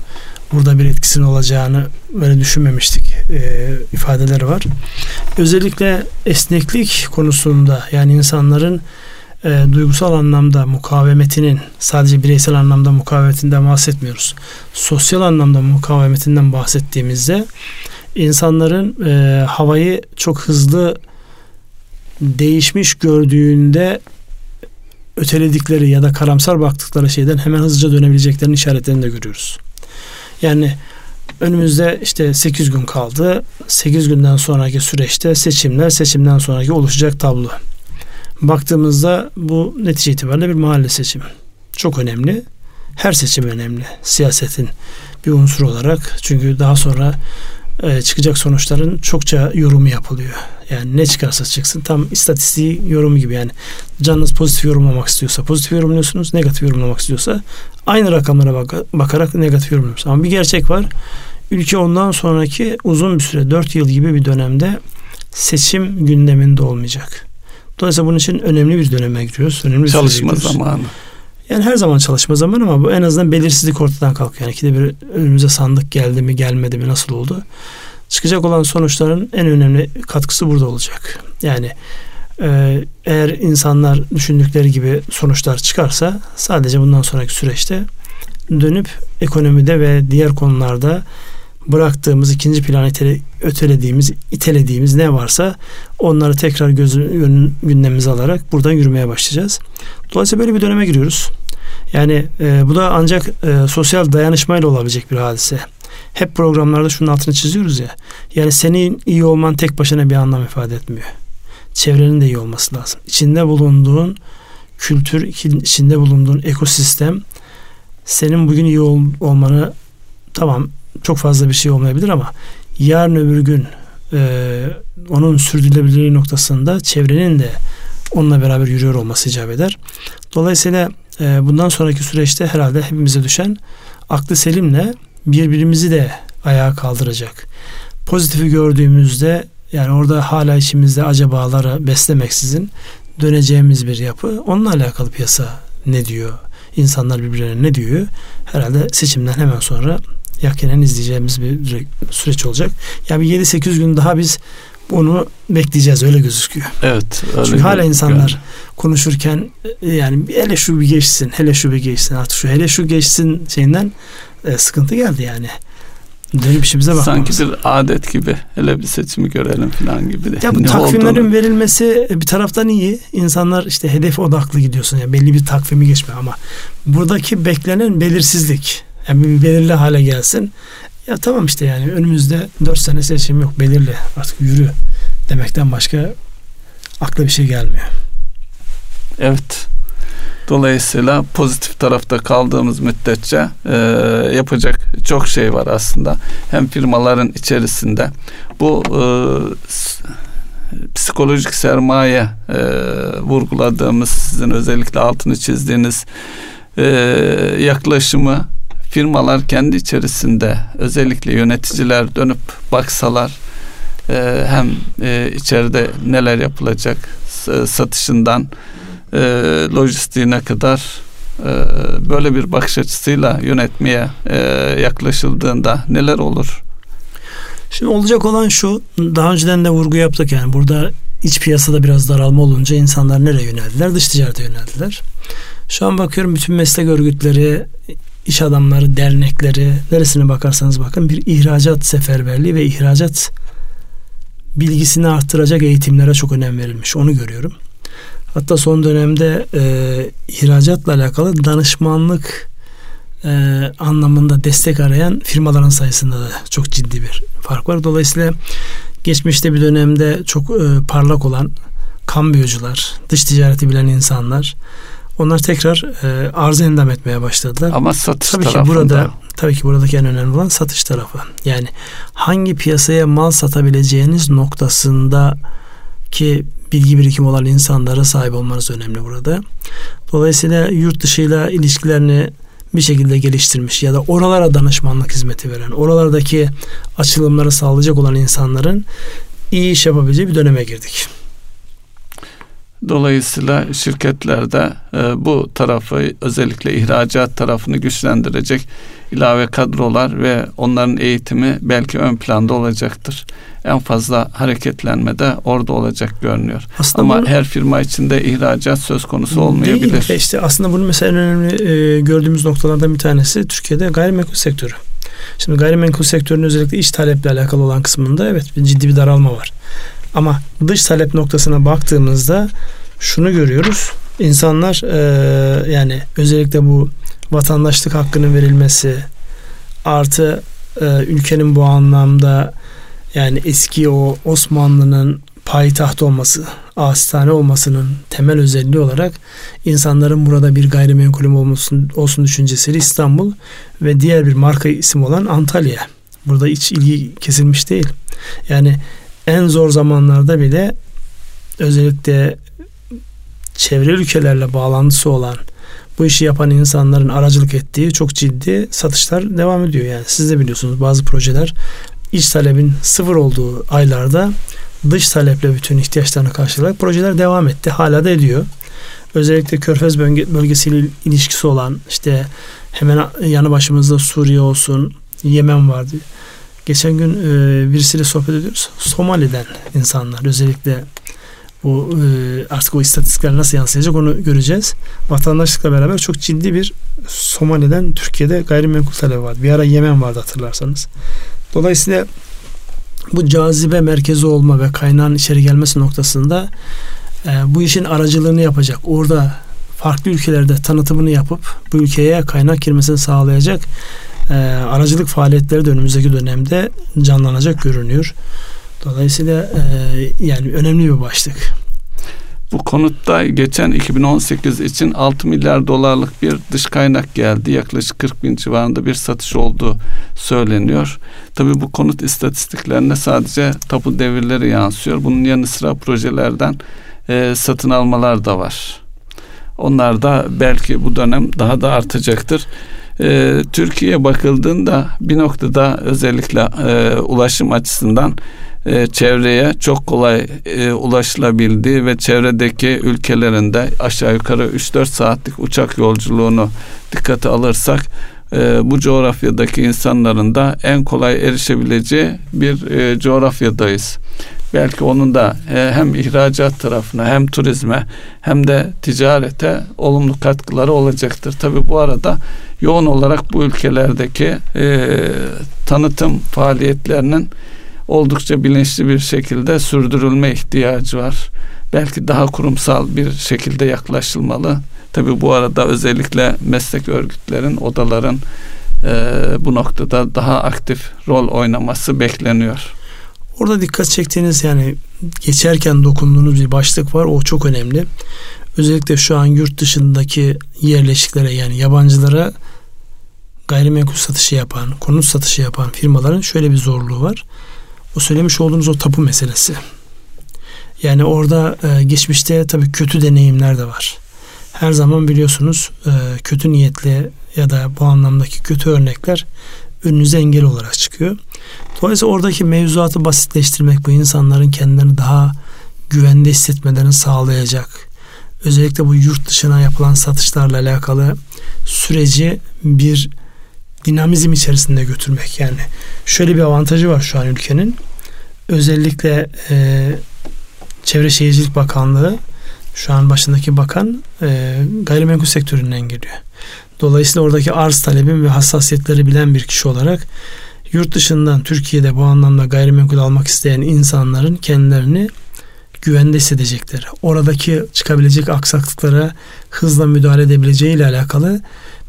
burada bir etkisinin olacağını böyle düşünmemiştik e, ifadeleri var. Özellikle esneklik konusunda yani insanların e, duygusal anlamda mukavemetinin sadece bireysel anlamda mukavemetinden bahsetmiyoruz. Sosyal anlamda mukavemetinden bahsettiğimizde insanların e, havayı çok hızlı değişmiş gördüğünde öteledikleri ya da karamsar baktıkları şeyden hemen hızlıca dönebileceklerinin işaretlerini de görüyoruz. Yani önümüzde işte 8 gün kaldı. 8 günden sonraki süreçte seçimler, seçimden sonraki oluşacak tablo. Baktığımızda bu netice itibariyle bir mahalle seçimi. Çok önemli. Her seçim önemli. Siyasetin bir unsur olarak. Çünkü daha sonra e, çıkacak sonuçların çokça yorumu yapılıyor. Yani ne çıkarsa çıksın tam istatistiği yorumu gibi yani canınız pozitif yorumlamak istiyorsa pozitif yorumluyorsunuz, negatif yorumlamak istiyorsa aynı rakamlara bak bakarak negatif yorumluyorsunuz. Ama bir gerçek var. Ülke ondan sonraki uzun bir süre 4 yıl gibi bir dönemde seçim gündeminde olmayacak. Dolayısıyla bunun için önemli bir döneme giriyoruz. Önemli bir Çalışma zamanı. Yani her zaman çalışma zamanı ama bu en azından belirsizlik ortadan kalkıyor. Yani ikide bir önümüze sandık geldi mi gelmedi mi nasıl oldu? Çıkacak olan sonuçların en önemli katkısı burada olacak. Yani e, eğer insanlar düşündükleri gibi sonuçlar çıkarsa sadece bundan sonraki süreçte dönüp ekonomide ve diğer konularda bıraktığımız ikinci plan itele, ötelediğimiz, itelediğimiz ne varsa onları tekrar gözün gündemimize alarak buradan yürümeye başlayacağız. Dolayısıyla böyle bir döneme giriyoruz. Yani e, bu da ancak e, sosyal dayanışmayla olabilecek bir hadise. Hep programlarda şunun altını çiziyoruz ya. Yani senin iyi olman tek başına bir anlam ifade etmiyor. Çevrenin de iyi olması lazım. İçinde bulunduğun kültür, içinde bulunduğun ekosistem senin bugün iyi ol, olmanı tamam çok fazla bir şey olmayabilir ama yarın öbür gün e, onun sürdürülebilirliği noktasında çevrenin de onunla beraber yürüyor olması icap eder. Dolayısıyla e, bundan sonraki süreçte herhalde hepimize düşen aklı selimle birbirimizi de ayağa kaldıracak. Pozitifi gördüğümüzde yani orada hala içimizde acabaları beslemeksizin döneceğimiz bir yapı. Onunla alakalı piyasa ne diyor? İnsanlar birbirlerine ne diyor? Herhalde seçimden hemen sonra yakinen izleyeceğimiz bir süreç olacak. Yani 7-8 gün daha biz bunu bekleyeceğiz öyle gözüküyor. Evet. Öyle Çünkü hala insanlar konuşurken e, yani hele şu bir geçsin, hele şu bir geçsin artık şu hele şu geçsin şeyinden e, sıkıntı geldi yani. Dönüp işimize bakmamız. Sanki bir adet gibi. Hele bir seçimi görelim falan gibi de. Ya bu ne takvimlerin olduğunu... verilmesi bir taraftan iyi. İnsanlar işte hedef odaklı gidiyorsun. Yani belli bir takvimi geçme ama buradaki beklenen belirsizlik. Yani belirli hale gelsin. Ya tamam işte yani önümüzde dört sene seçim yok belirli artık yürü demekten başka akla bir şey gelmiyor. Evet. Dolayısıyla pozitif tarafta kaldığımız müddetçe e, yapacak çok şey var aslında. Hem firmaların içerisinde bu e, psikolojik sermaye e, vurguladığımız sizin özellikle altını çizdiğiniz e, yaklaşımı firmalar kendi içerisinde özellikle yöneticiler dönüp baksalar e, hem e, içeride neler yapılacak satışından e, lojistiğine kadar e, böyle bir bakış açısıyla yönetmeye e, yaklaşıldığında neler olur? Şimdi olacak olan şu daha önceden de vurgu yaptık yani burada iç piyasada biraz daralma olunca insanlar nereye yöneldiler? Dış ticarete yöneldiler. Şu an bakıyorum bütün meslek örgütleri, iş adamları, dernekleri neresine bakarsanız bakın bir ihracat seferberliği ve ihracat bilgisini arttıracak eğitimlere çok önem verilmiş. Onu görüyorum. Hatta son dönemde e, ihracatla alakalı danışmanlık e, anlamında destek arayan firmaların sayısında da çok ciddi bir fark var. Dolayısıyla geçmişte bir dönemde çok e, parlak olan kambiyocular, dış ticareti bilen insanlar onlar tekrar e, arz endam etmeye başladılar. Ama satış tabii tarafında. Ki burada, tabii ki buradaki en önemli olan satış tarafı. Yani hangi piyasaya mal satabileceğiniz noktasında ki bilgi birikim olan insanlara sahip olmanız önemli burada. Dolayısıyla yurt dışıyla ilişkilerini bir şekilde geliştirmiş ya da oralara danışmanlık hizmeti veren, oralardaki açılımları sağlayacak olan insanların iyi iş yapabileceği bir döneme girdik. Dolayısıyla şirketlerde e, bu tarafı özellikle ihracat tarafını güçlendirecek ilave kadrolar ve onların eğitimi belki ön planda olacaktır. En fazla hareketlenme de orada olacak görünüyor. Aslında Ama bunu, her firma içinde ihracat söz konusu olmayabilir. Değil. İşte aslında bunun mesela en önemli e, gördüğümüz noktalardan bir tanesi Türkiye'de gayrimenkul sektörü. Şimdi gayrimenkul sektörünün özellikle iç taleple alakalı olan kısmında evet ciddi bir daralma var. Ama dış talep noktasına baktığımızda şunu görüyoruz. İnsanlar e, yani özellikle bu vatandaşlık hakkının verilmesi artı e, ülkenin bu anlamda yani eski o Osmanlı'nın payitaht olması, astane olmasının temel özelliği olarak insanların burada bir gayrimenkulüm olmasın, olsun düşüncesiyle İstanbul ve diğer bir marka isim olan Antalya. Burada hiç ilgi kesilmiş değil. Yani en zor zamanlarda bile özellikle çevre ülkelerle bağlantısı olan bu işi yapan insanların aracılık ettiği çok ciddi satışlar devam ediyor. Yani siz de biliyorsunuz bazı projeler iç talebin sıfır olduğu aylarda dış taleple bütün ihtiyaçlarını karşılayarak projeler devam etti. Hala da ediyor. Özellikle Körfez bölgesiyle ilişkisi olan işte hemen yanı başımızda Suriye olsun, Yemen vardı. Geçen gün e, birisiyle sohbet ediyoruz. Somali'den insanlar özellikle bu e, artık o istatistikler nasıl yansıyacak onu göreceğiz. Vatandaşlıkla beraber çok ciddi bir Somali'den Türkiye'de gayrimenkul talebi vardı. Bir ara Yemen vardı hatırlarsanız. Dolayısıyla bu cazibe merkezi olma ve kaynağın içeri gelmesi noktasında e, bu işin aracılığını yapacak. Orada farklı ülkelerde tanıtımını yapıp bu ülkeye kaynak girmesini sağlayacak e, aracılık faaliyetleri de önümüzdeki dönemde canlanacak görünüyor. Dolayısıyla e, yani önemli bir başlık. Bu konutta geçen 2018 için 6 milyar dolarlık bir dış kaynak geldi. Yaklaşık 40 bin civarında bir satış olduğu söyleniyor. Tabii bu konut istatistiklerine sadece tapu devirleri yansıyor. Bunun yanı sıra projelerden e, satın almalar da var. Onlar da belki bu dönem daha da artacaktır. E, Türkiye bakıldığında bir noktada özellikle e, ulaşım açısından e, çevreye çok kolay e, ulaşılabildiği ve çevredeki ülkelerinde aşağı yukarı 3-4 saatlik uçak yolculuğunu dikkate alırsak e, bu coğrafyadaki insanların da en kolay erişebileceği bir e, coğrafyadayız. Belki onun da e, hem ihracat tarafına hem turizme hem de ticarete olumlu katkıları olacaktır. Tabi bu arada yoğun olarak bu ülkelerdeki e, tanıtım faaliyetlerinin oldukça bilinçli bir şekilde sürdürülme ihtiyacı var. Belki daha kurumsal bir şekilde yaklaşılmalı. Tabi bu arada özellikle meslek örgütlerin, odaların e, bu noktada daha aktif rol oynaması bekleniyor. Orada dikkat çektiğiniz yani geçerken dokunduğunuz bir başlık var. O çok önemli. Özellikle şu an yurt dışındaki yerleşiklere yani yabancılara gayrimenkul satışı yapan, konut satışı yapan firmaların şöyle bir zorluğu var. O söylemiş olduğunuz o tapu meselesi. Yani orada e, geçmişte tabii kötü deneyimler de var. Her zaman biliyorsunuz e, kötü niyetli ya da bu anlamdaki kötü örnekler önünüze engel olarak çıkıyor. Dolayısıyla oradaki mevzuatı basitleştirmek bu insanların kendilerini daha güvende hissetmelerini sağlayacak. Özellikle bu yurt dışına yapılan satışlarla alakalı süreci bir dinamizm içerisinde götürmek. Yani şöyle bir avantajı var şu an ülkenin. Özellikle e, Çevre Şehircilik Bakanlığı şu an başındaki bakan e, gayrimenkul sektöründen geliyor. Dolayısıyla oradaki arz talebin ve hassasiyetleri bilen bir kişi olarak yurt dışından Türkiye'de bu anlamda gayrimenkul almak isteyen insanların kendilerini güvende hissedecekleri, oradaki çıkabilecek aksaklıklara hızla müdahale edebileceği ile alakalı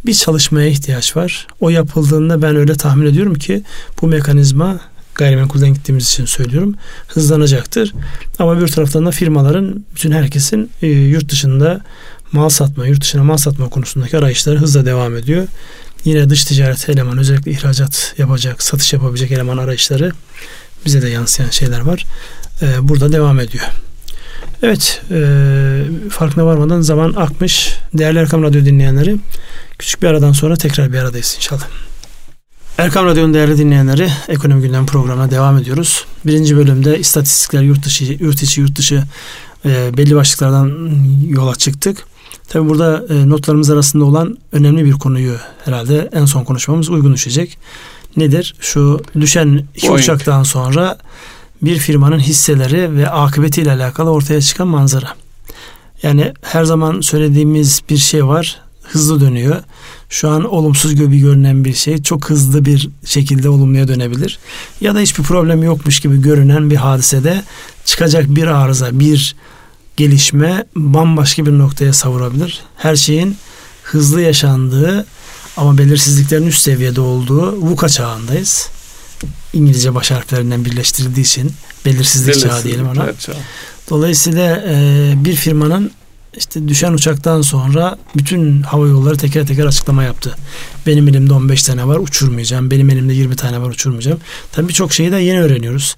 bir çalışmaya ihtiyaç var. O yapıldığında ben öyle tahmin ediyorum ki bu mekanizma gayrimenkulden gittiğimiz için söylüyorum hızlanacaktır. Ama bir taraftan da firmaların bütün herkesin e, yurt dışında mal satma, yurt dışına mal satma konusundaki arayışları hızla devam ediyor. Yine dış ticaret eleman özellikle ihracat yapacak, satış yapabilecek eleman arayışları bize de yansıyan şeyler var. E, burada devam ediyor. Evet, e, farkına varmadan zaman akmış. Değerli Erkam Radyo dinleyenleri, küçük bir aradan sonra tekrar bir aradayız inşallah. Erkam Radyo'nun değerli dinleyenleri, Ekonomi Gündem programına devam ediyoruz. Birinci bölümde istatistikler, yurt dışı, yurt içi, yurt dışı e, belli başlıklardan yola çıktık. Tabi burada e, notlarımız arasında olan önemli bir konuyu herhalde en son konuşmamız uygun düşecek. Nedir? Şu düşen iki Boeing. uçaktan sonra bir firmanın hisseleri ve akıbetiyle alakalı ortaya çıkan manzara. Yani her zaman söylediğimiz bir şey var. Hızlı dönüyor. Şu an olumsuz gibi görünen bir şey çok hızlı bir şekilde olumluya dönebilir. Ya da hiçbir problem yokmuş gibi görünen bir hadisede çıkacak bir arıza, bir gelişme bambaşka bir noktaya savurabilir. Her şeyin hızlı yaşandığı ama belirsizliklerin üst seviyede olduğu VUCA çağındayız. İngilizce baş harflerinden birleştirildiği için belirsizlik, belirsizlik çağı diyelim ona. Çağı. Dolayısıyla e, bir firmanın işte düşen uçaktan sonra bütün hava yolları teker teker açıklama yaptı. Benim elimde 15 tane var uçurmayacağım. Benim elimde 20 tane var uçurmayacağım. Tabii birçok şeyi de yeni öğreniyoruz.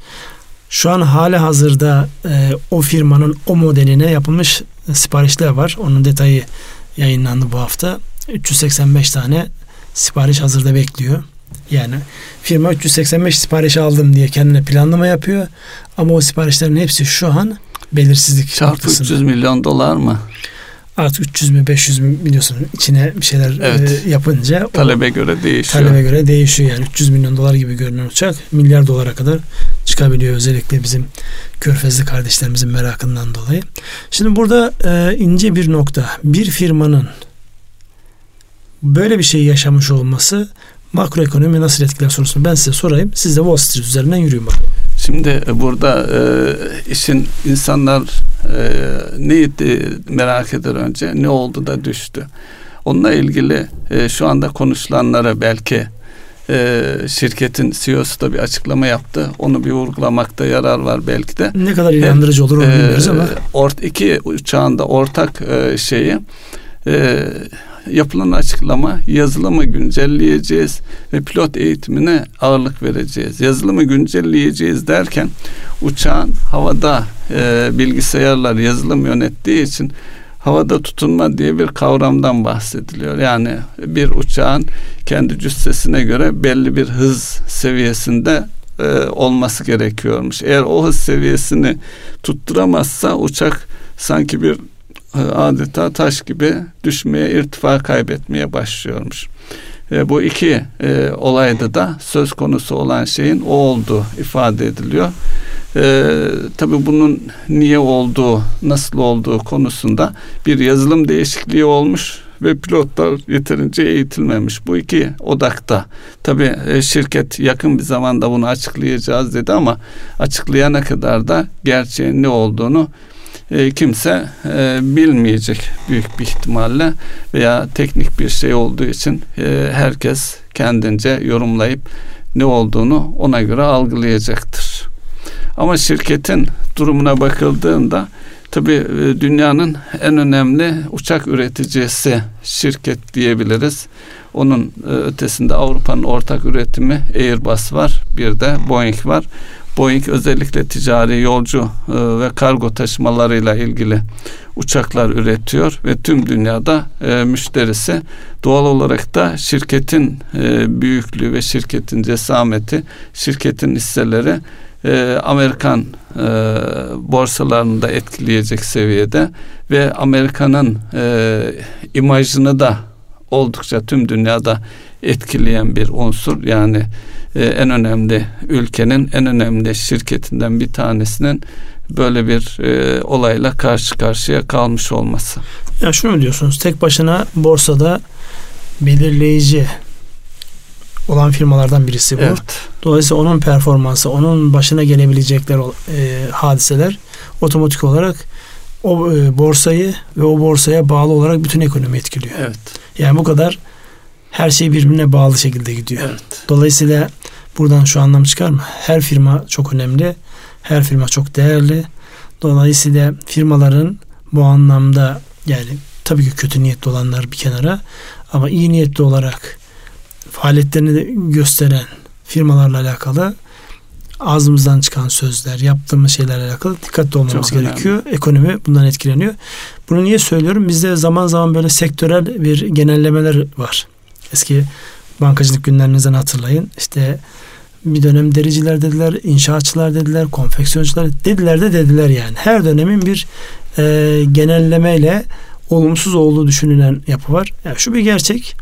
Şu an hali hazırda e, o firmanın o modeline yapılmış siparişler var. Onun detayı yayınlandı bu hafta. 385 tane sipariş hazırda bekliyor. Yani firma 385 sipariş aldım diye kendine planlama yapıyor. Ama o siparişlerin hepsi şu an belirsizlik Çarpı noktasında. 300 milyon dolar mı? Artık 300 mü 500 mü biliyorsun içine bir şeyler evet. e, yapınca talebe göre değişiyor. Talebe göre değişiyor yani 300 milyon dolar gibi görünen uçak milyar dolara kadar çıkabiliyor özellikle bizim körfezli kardeşlerimizin merakından dolayı. Şimdi burada e, ince bir nokta. Bir firmanın böyle bir şey yaşamış olması makroekonomi nasıl etkiler sorusunu ben size sorayım. Siz de Wall Street üzerinden yürüyün bakalım. Şimdi e, burada e, işin insanlar e, neyi merak eder önce ne oldu da düştü. Onunla ilgili e, şu anda konuşulanlara belki e, şirketin CEO'su da bir açıklama yaptı. Onu bir vurgulamakta yarar var belki de. Ne kadar inandırıcı olur onu e, bilmiyoruz ama. Ort, iki uçağın da ortak e, şeyi e, yapılan açıklama yazılımı güncelleyeceğiz ve pilot eğitimine ağırlık vereceğiz. Yazılımı güncelleyeceğiz derken uçağın havada e, bilgisayarlar yazılım yönettiği için havada tutunma diye bir kavramdan bahsediliyor. Yani bir uçağın kendi cüssesine göre belli bir hız seviyesinde e, olması gerekiyormuş. Eğer o hız seviyesini tutturamazsa uçak sanki bir adeta taş gibi düşmeye, irtifa kaybetmeye başlıyormuş. E, bu iki e, olayda da söz konusu olan şeyin o olduğu ifade ediliyor. E, tabii bunun niye olduğu, nasıl olduğu konusunda bir yazılım değişikliği olmuş ve pilotlar yeterince eğitilmemiş. Bu iki odakta. Tabii e, şirket yakın bir zamanda bunu açıklayacağız dedi ama açıklayana kadar da gerçeğin ne olduğunu e, kimse e, bilmeyecek büyük bir ihtimalle veya teknik bir şey olduğu için e, herkes kendince yorumlayıp ne olduğunu ona göre algılayacaktır. Ama şirketin durumuna bakıldığında tabi e, dünyanın en önemli uçak üreticisi şirket diyebiliriz. Onun e, ötesinde Avrupa'nın ortak üretimi Airbus var, bir de Boeing var. Boeing özellikle ticari yolcu e, ve kargo taşımalarıyla ilgili uçaklar üretiyor ve tüm dünyada e, müşterisi doğal olarak da şirketin e, büyüklüğü ve şirketin cesameti, şirketin hisseleri Amerikan e, borsalarını da etkileyecek seviyede ve Amerika'nın imajını da oldukça tüm dünyada etkileyen bir unsur. Yani e, en önemli ülkenin en önemli şirketinden bir tanesinin böyle bir e, olayla karşı karşıya kalmış olması. Ya şunu mu diyorsunuz? Tek başına borsada belirleyici olan firmalardan birisi bu. Evet. Dolayısıyla onun performansı, onun başına gelebilecekler e, hadiseler otomatik olarak o e, borsayı ve o borsaya bağlı olarak bütün ekonomi etkiliyor. Evet. Yani bu kadar her şey birbirine bağlı şekilde gidiyor. Evet. Dolayısıyla buradan şu anlam çıkar mı? Her firma çok önemli. Her firma çok değerli. Dolayısıyla firmaların bu anlamda yani tabii ki kötü niyetli olanlar bir kenara ama iyi niyetli olarak faaliyetlerini gösteren firmalarla alakalı ağzımızdan çıkan sözler, yaptığımız şeylerle alakalı dikkatli olmamız Çok gerekiyor. Önemli. Ekonomi bundan etkileniyor. Bunu niye söylüyorum? Bizde zaman zaman böyle sektörel bir genellemeler var. Eski bankacılık günlerinizden hatırlayın. İşte bir dönem dericiler dediler, inşaatçılar dediler, konfeksiyoncular dediler de dediler yani. Her dönemin bir e, genellemeyle olumsuz olduğu düşünülen yapı var. Yani şu bir gerçek.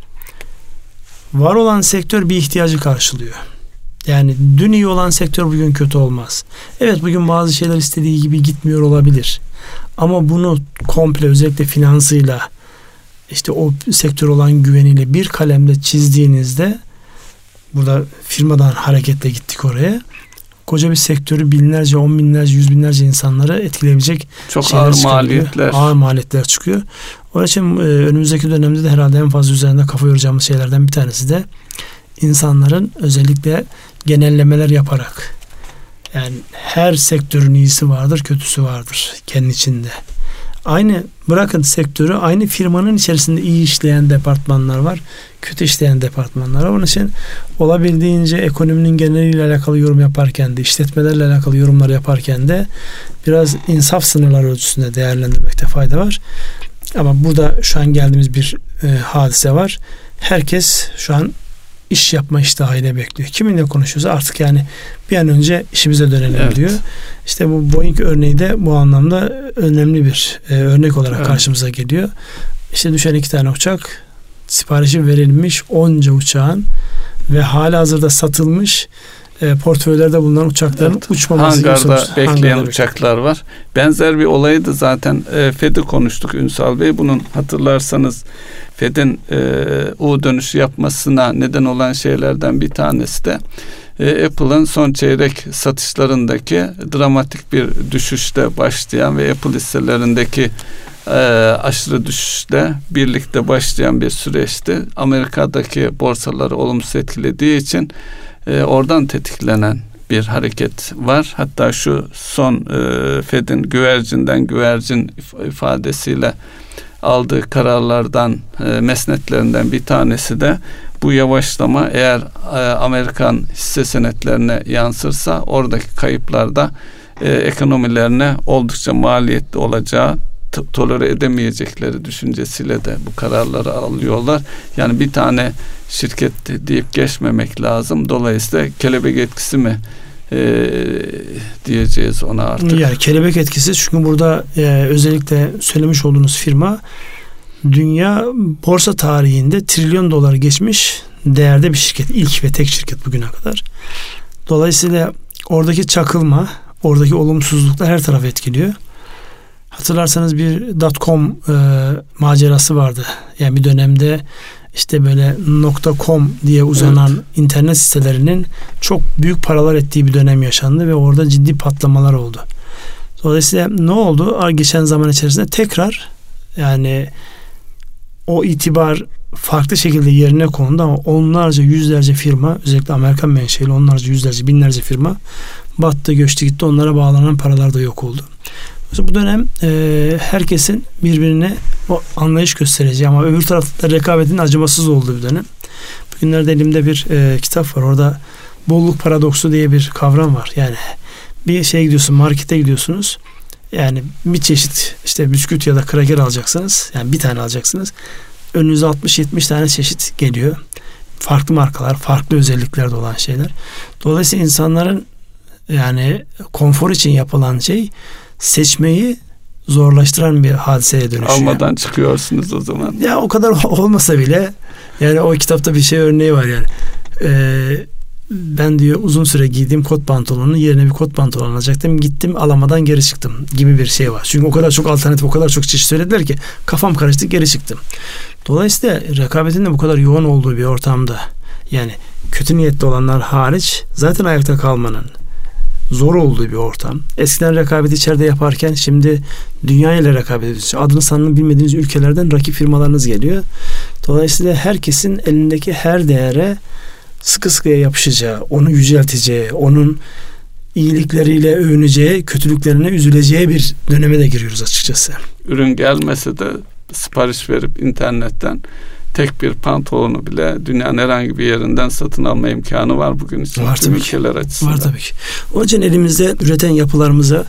Var olan sektör bir ihtiyacı karşılıyor. Yani dün iyi olan sektör bugün kötü olmaz. Evet bugün bazı şeyler istediği gibi gitmiyor olabilir. Ama bunu komple özellikle finansıyla işte o sektör olan güveniyle bir kalemde çizdiğinizde burada firmadan hareketle gittik oraya. Koca bir sektörü binlerce, on binlerce, yüz binlerce insanları etkileyebilecek çok ağır maliyetler. Ağır maliyetler çıkıyor. Onun için e, önümüzdeki dönemde de herhalde en fazla üzerinde kafa yoracağımız şeylerden bir tanesi de insanların özellikle genellemeler yaparak yani her sektörün iyisi vardır, kötüsü vardır kendi içinde. Aynı bırakın sektörü aynı firmanın içerisinde iyi işleyen departmanlar var. Kötü işleyen departmanlar var. Onun için olabildiğince ekonominin geneliyle alakalı yorum yaparken de işletmelerle alakalı yorumlar yaparken de biraz insaf sınırları ölçüsünde değerlendirmekte fayda var. Ama burada şu an geldiğimiz bir e, hadise var. Herkes şu an iş yapma iştahıyla bekliyor. Kiminle konuşuyorsa artık yani bir an önce işimize dönelim evet. diyor. İşte bu Boeing örneği de bu anlamda önemli bir e, örnek olarak evet. karşımıza geliyor. İşte düşen iki tane uçak siparişi verilmiş onca uçağın ve hala hazırda satılmış e, portföylerde bulunan uçakların evet. uçmaması Hangarda bekleyen Hangarda uçaklar var. Benzer bir olayı da zaten e, Fed'i konuştuk Ünsal Bey. Bunun hatırlarsanız Fed'in e, U dönüşü yapmasına neden olan şeylerden bir tanesi de e, Apple'ın son çeyrek satışlarındaki dramatik bir düşüşte başlayan ve Apple hisselerindeki e, aşırı düşüşle birlikte başlayan bir süreçti. Amerika'daki borsaları olumsuz etkilediği için e, oradan tetiklenen bir hareket var. Hatta şu son e, Fed'in güvercinden güvercin ifadesiyle aldığı kararlardan e, mesnetlerinden bir tanesi de bu yavaşlama eğer e, Amerikan hisse senetlerine yansırsa oradaki kayıplarda e, ekonomilerine oldukça maliyetli olacağı tolere edemeyecekleri düşüncesiyle de bu kararları alıyorlar. Yani bir tane şirket deyip geçmemek lazım. Dolayısıyla kelebek etkisi mi e, diyeceğiz ona artık. Yani kelebek etkisi çünkü burada e, özellikle söylemiş olduğunuz firma dünya borsa tarihinde trilyon dolar geçmiş değerde bir şirket. ilk ve tek şirket bugüne kadar. Dolayısıyla oradaki çakılma, oradaki olumsuzluklar her tarafı etkiliyor. Hatırlarsanız bir .com e, macerası vardı. Yani bir dönemde işte böyle .com diye uzanan evet. internet sitelerinin çok büyük paralar ettiği bir dönem yaşandı ve orada ciddi patlamalar oldu. Dolayısıyla ne oldu? Geçen zaman içerisinde tekrar yani o itibar farklı şekilde yerine kondu ama onlarca yüzlerce firma özellikle Amerikan menşeli onlarca yüzlerce binlerce firma battı göçtü gitti onlara bağlanan paralar da yok oldu. Bu dönem e, herkesin birbirine o anlayış göstereceği ama öbür tarafta rekabetin acımasız olduğu bir dönem. Bugünlerde elimde bir e, kitap var. Orada bolluk paradoksu diye bir kavram var. Yani bir şey gidiyorsun markete gidiyorsunuz. Yani bir çeşit işte bisküvit ya da kraker alacaksınız. Yani bir tane alacaksınız. Önünüze 60-70 tane çeşit geliyor. Farklı markalar, farklı özelliklerde olan şeyler. Dolayısıyla insanların yani konfor için yapılan şey seçmeyi zorlaştıran bir hadiseye dönüşüyor. Almadan çıkıyorsunuz o zaman. Ya o kadar olmasa bile yani o kitapta bir şey örneği var yani. Ee, ben diyor uzun süre giydiğim kot pantolonun yerine bir kot pantolon alacaktım. Gittim alamadan geri çıktım gibi bir şey var. Çünkü o kadar çok alternatif, o kadar çok çeşit söylediler ki kafam karıştı geri çıktım. Dolayısıyla rekabetin de bu kadar yoğun olduğu bir ortamda yani kötü niyetli olanlar hariç zaten ayakta kalmanın zor olduğu bir ortam. Eskiden rekabet içeride yaparken şimdi dünya ile rekabet ediyorsunuz. Adını sanını bilmediğiniz ülkelerden rakip firmalarınız geliyor. Dolayısıyla herkesin elindeki her değere sıkı sıkıya yapışacağı, onu yücelteceği, onun iyilikleriyle övüneceği, kötülüklerine üzüleceği bir döneme de giriyoruz açıkçası. Ürün gelmese de sipariş verip internetten tek bir pantolonu bile dünyanın herhangi bir yerinden satın alma imkanı var bugün için. Var tabii ki. açısından. Var tabii ki. Onun için elimizde üreten yapılarımıza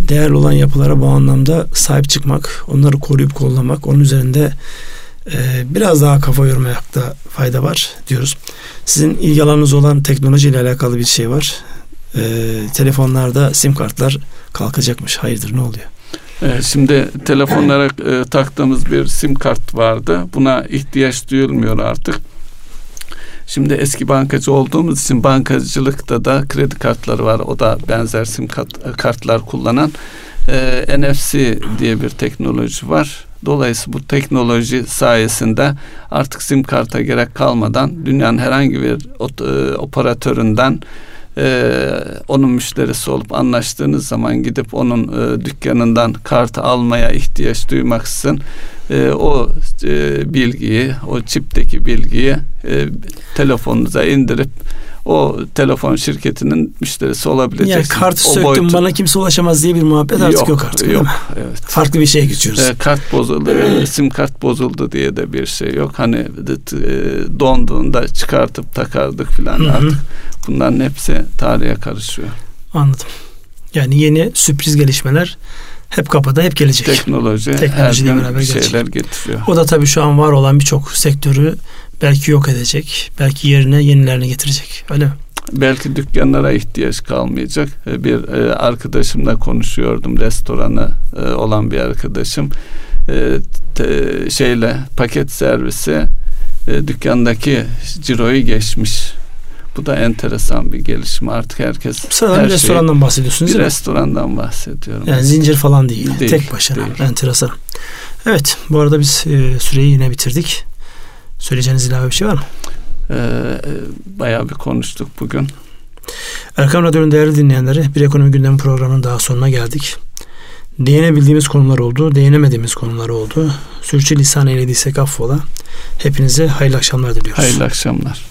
değerli olan yapılara bu anlamda sahip çıkmak, onları koruyup kollamak, onun üzerinde e, biraz daha kafa yormakta fayda var diyoruz. Sizin ilgi alanınız olan teknoloji ile alakalı bir şey var. E, telefonlarda sim kartlar kalkacakmış. Hayırdır ne oluyor? Ee, şimdi telefonlara e, taktığımız bir sim kart vardı. Buna ihtiyaç duyulmuyor artık. Şimdi eski bankacı olduğumuz için bankacılıkta da kredi kartları var. O da benzer sim kart, kartlar kullanan e, NFC diye bir teknoloji var. Dolayısıyla bu teknoloji sayesinde artık sim karta gerek kalmadan dünyanın herhangi bir e, operatöründen e, onun müşterisi olup anlaştığınız zaman gidip onun e, dükkanından kart almaya ihtiyaç duymaksızın e, o e, bilgiyi, o çipteki bilgiyi e, telefonunuza indirip o telefon şirketinin müşterisi olabileceksiniz. Yani kartı o söktüm boyutu... bana kimse ulaşamaz diye bir muhabbet artık yok, yok artık. Yok. Evet. Farklı bir şeye geçiyoruz. E, kart bozuldu, sim kart bozuldu diye de bir şey yok. Hani e, donduğunda çıkartıp takardık filan artık. Bunların hepsi tarihe karışıyor. Anladım. Yani yeni sürpriz gelişmeler hep kapıda hep gelecek. Teknoloji, Teknolojiyle her beraber şeyler gelecek. getiriyor. O da tabii şu an var olan birçok sektörü belki yok edecek. Belki yerine yenilerini getirecek. Öyle mi? Belki dükkanlara ihtiyaç kalmayacak. E, bir e, arkadaşımla konuşuyordum. Restoranı e, olan bir arkadaşım. Şeyle paket servisi dükkandaki ciroyu geçmiş Bu da enteresan bir gelişme. Artık herkes Sıradan her bir restorandan şeyi, bahsediyorsunuz bir restorandan bahsediyorum. Yani zincir falan değil. Değil, tek başına. değil. Enteresan. Evet. Bu arada biz süreyi yine bitirdik. Söyleyeceğiniz ilave bir şey var mı? Ee, bayağı bir konuştuk bugün. Erkam Radyo'nun değerli dinleyenleri bir ekonomi gündemi programının daha sonuna geldik. Değinebildiğimiz konular oldu, değinemediğimiz konular oldu. Sürçü lisan eylediysek affola. Hepinize hayırlı akşamlar diliyoruz. Hayırlı akşamlar.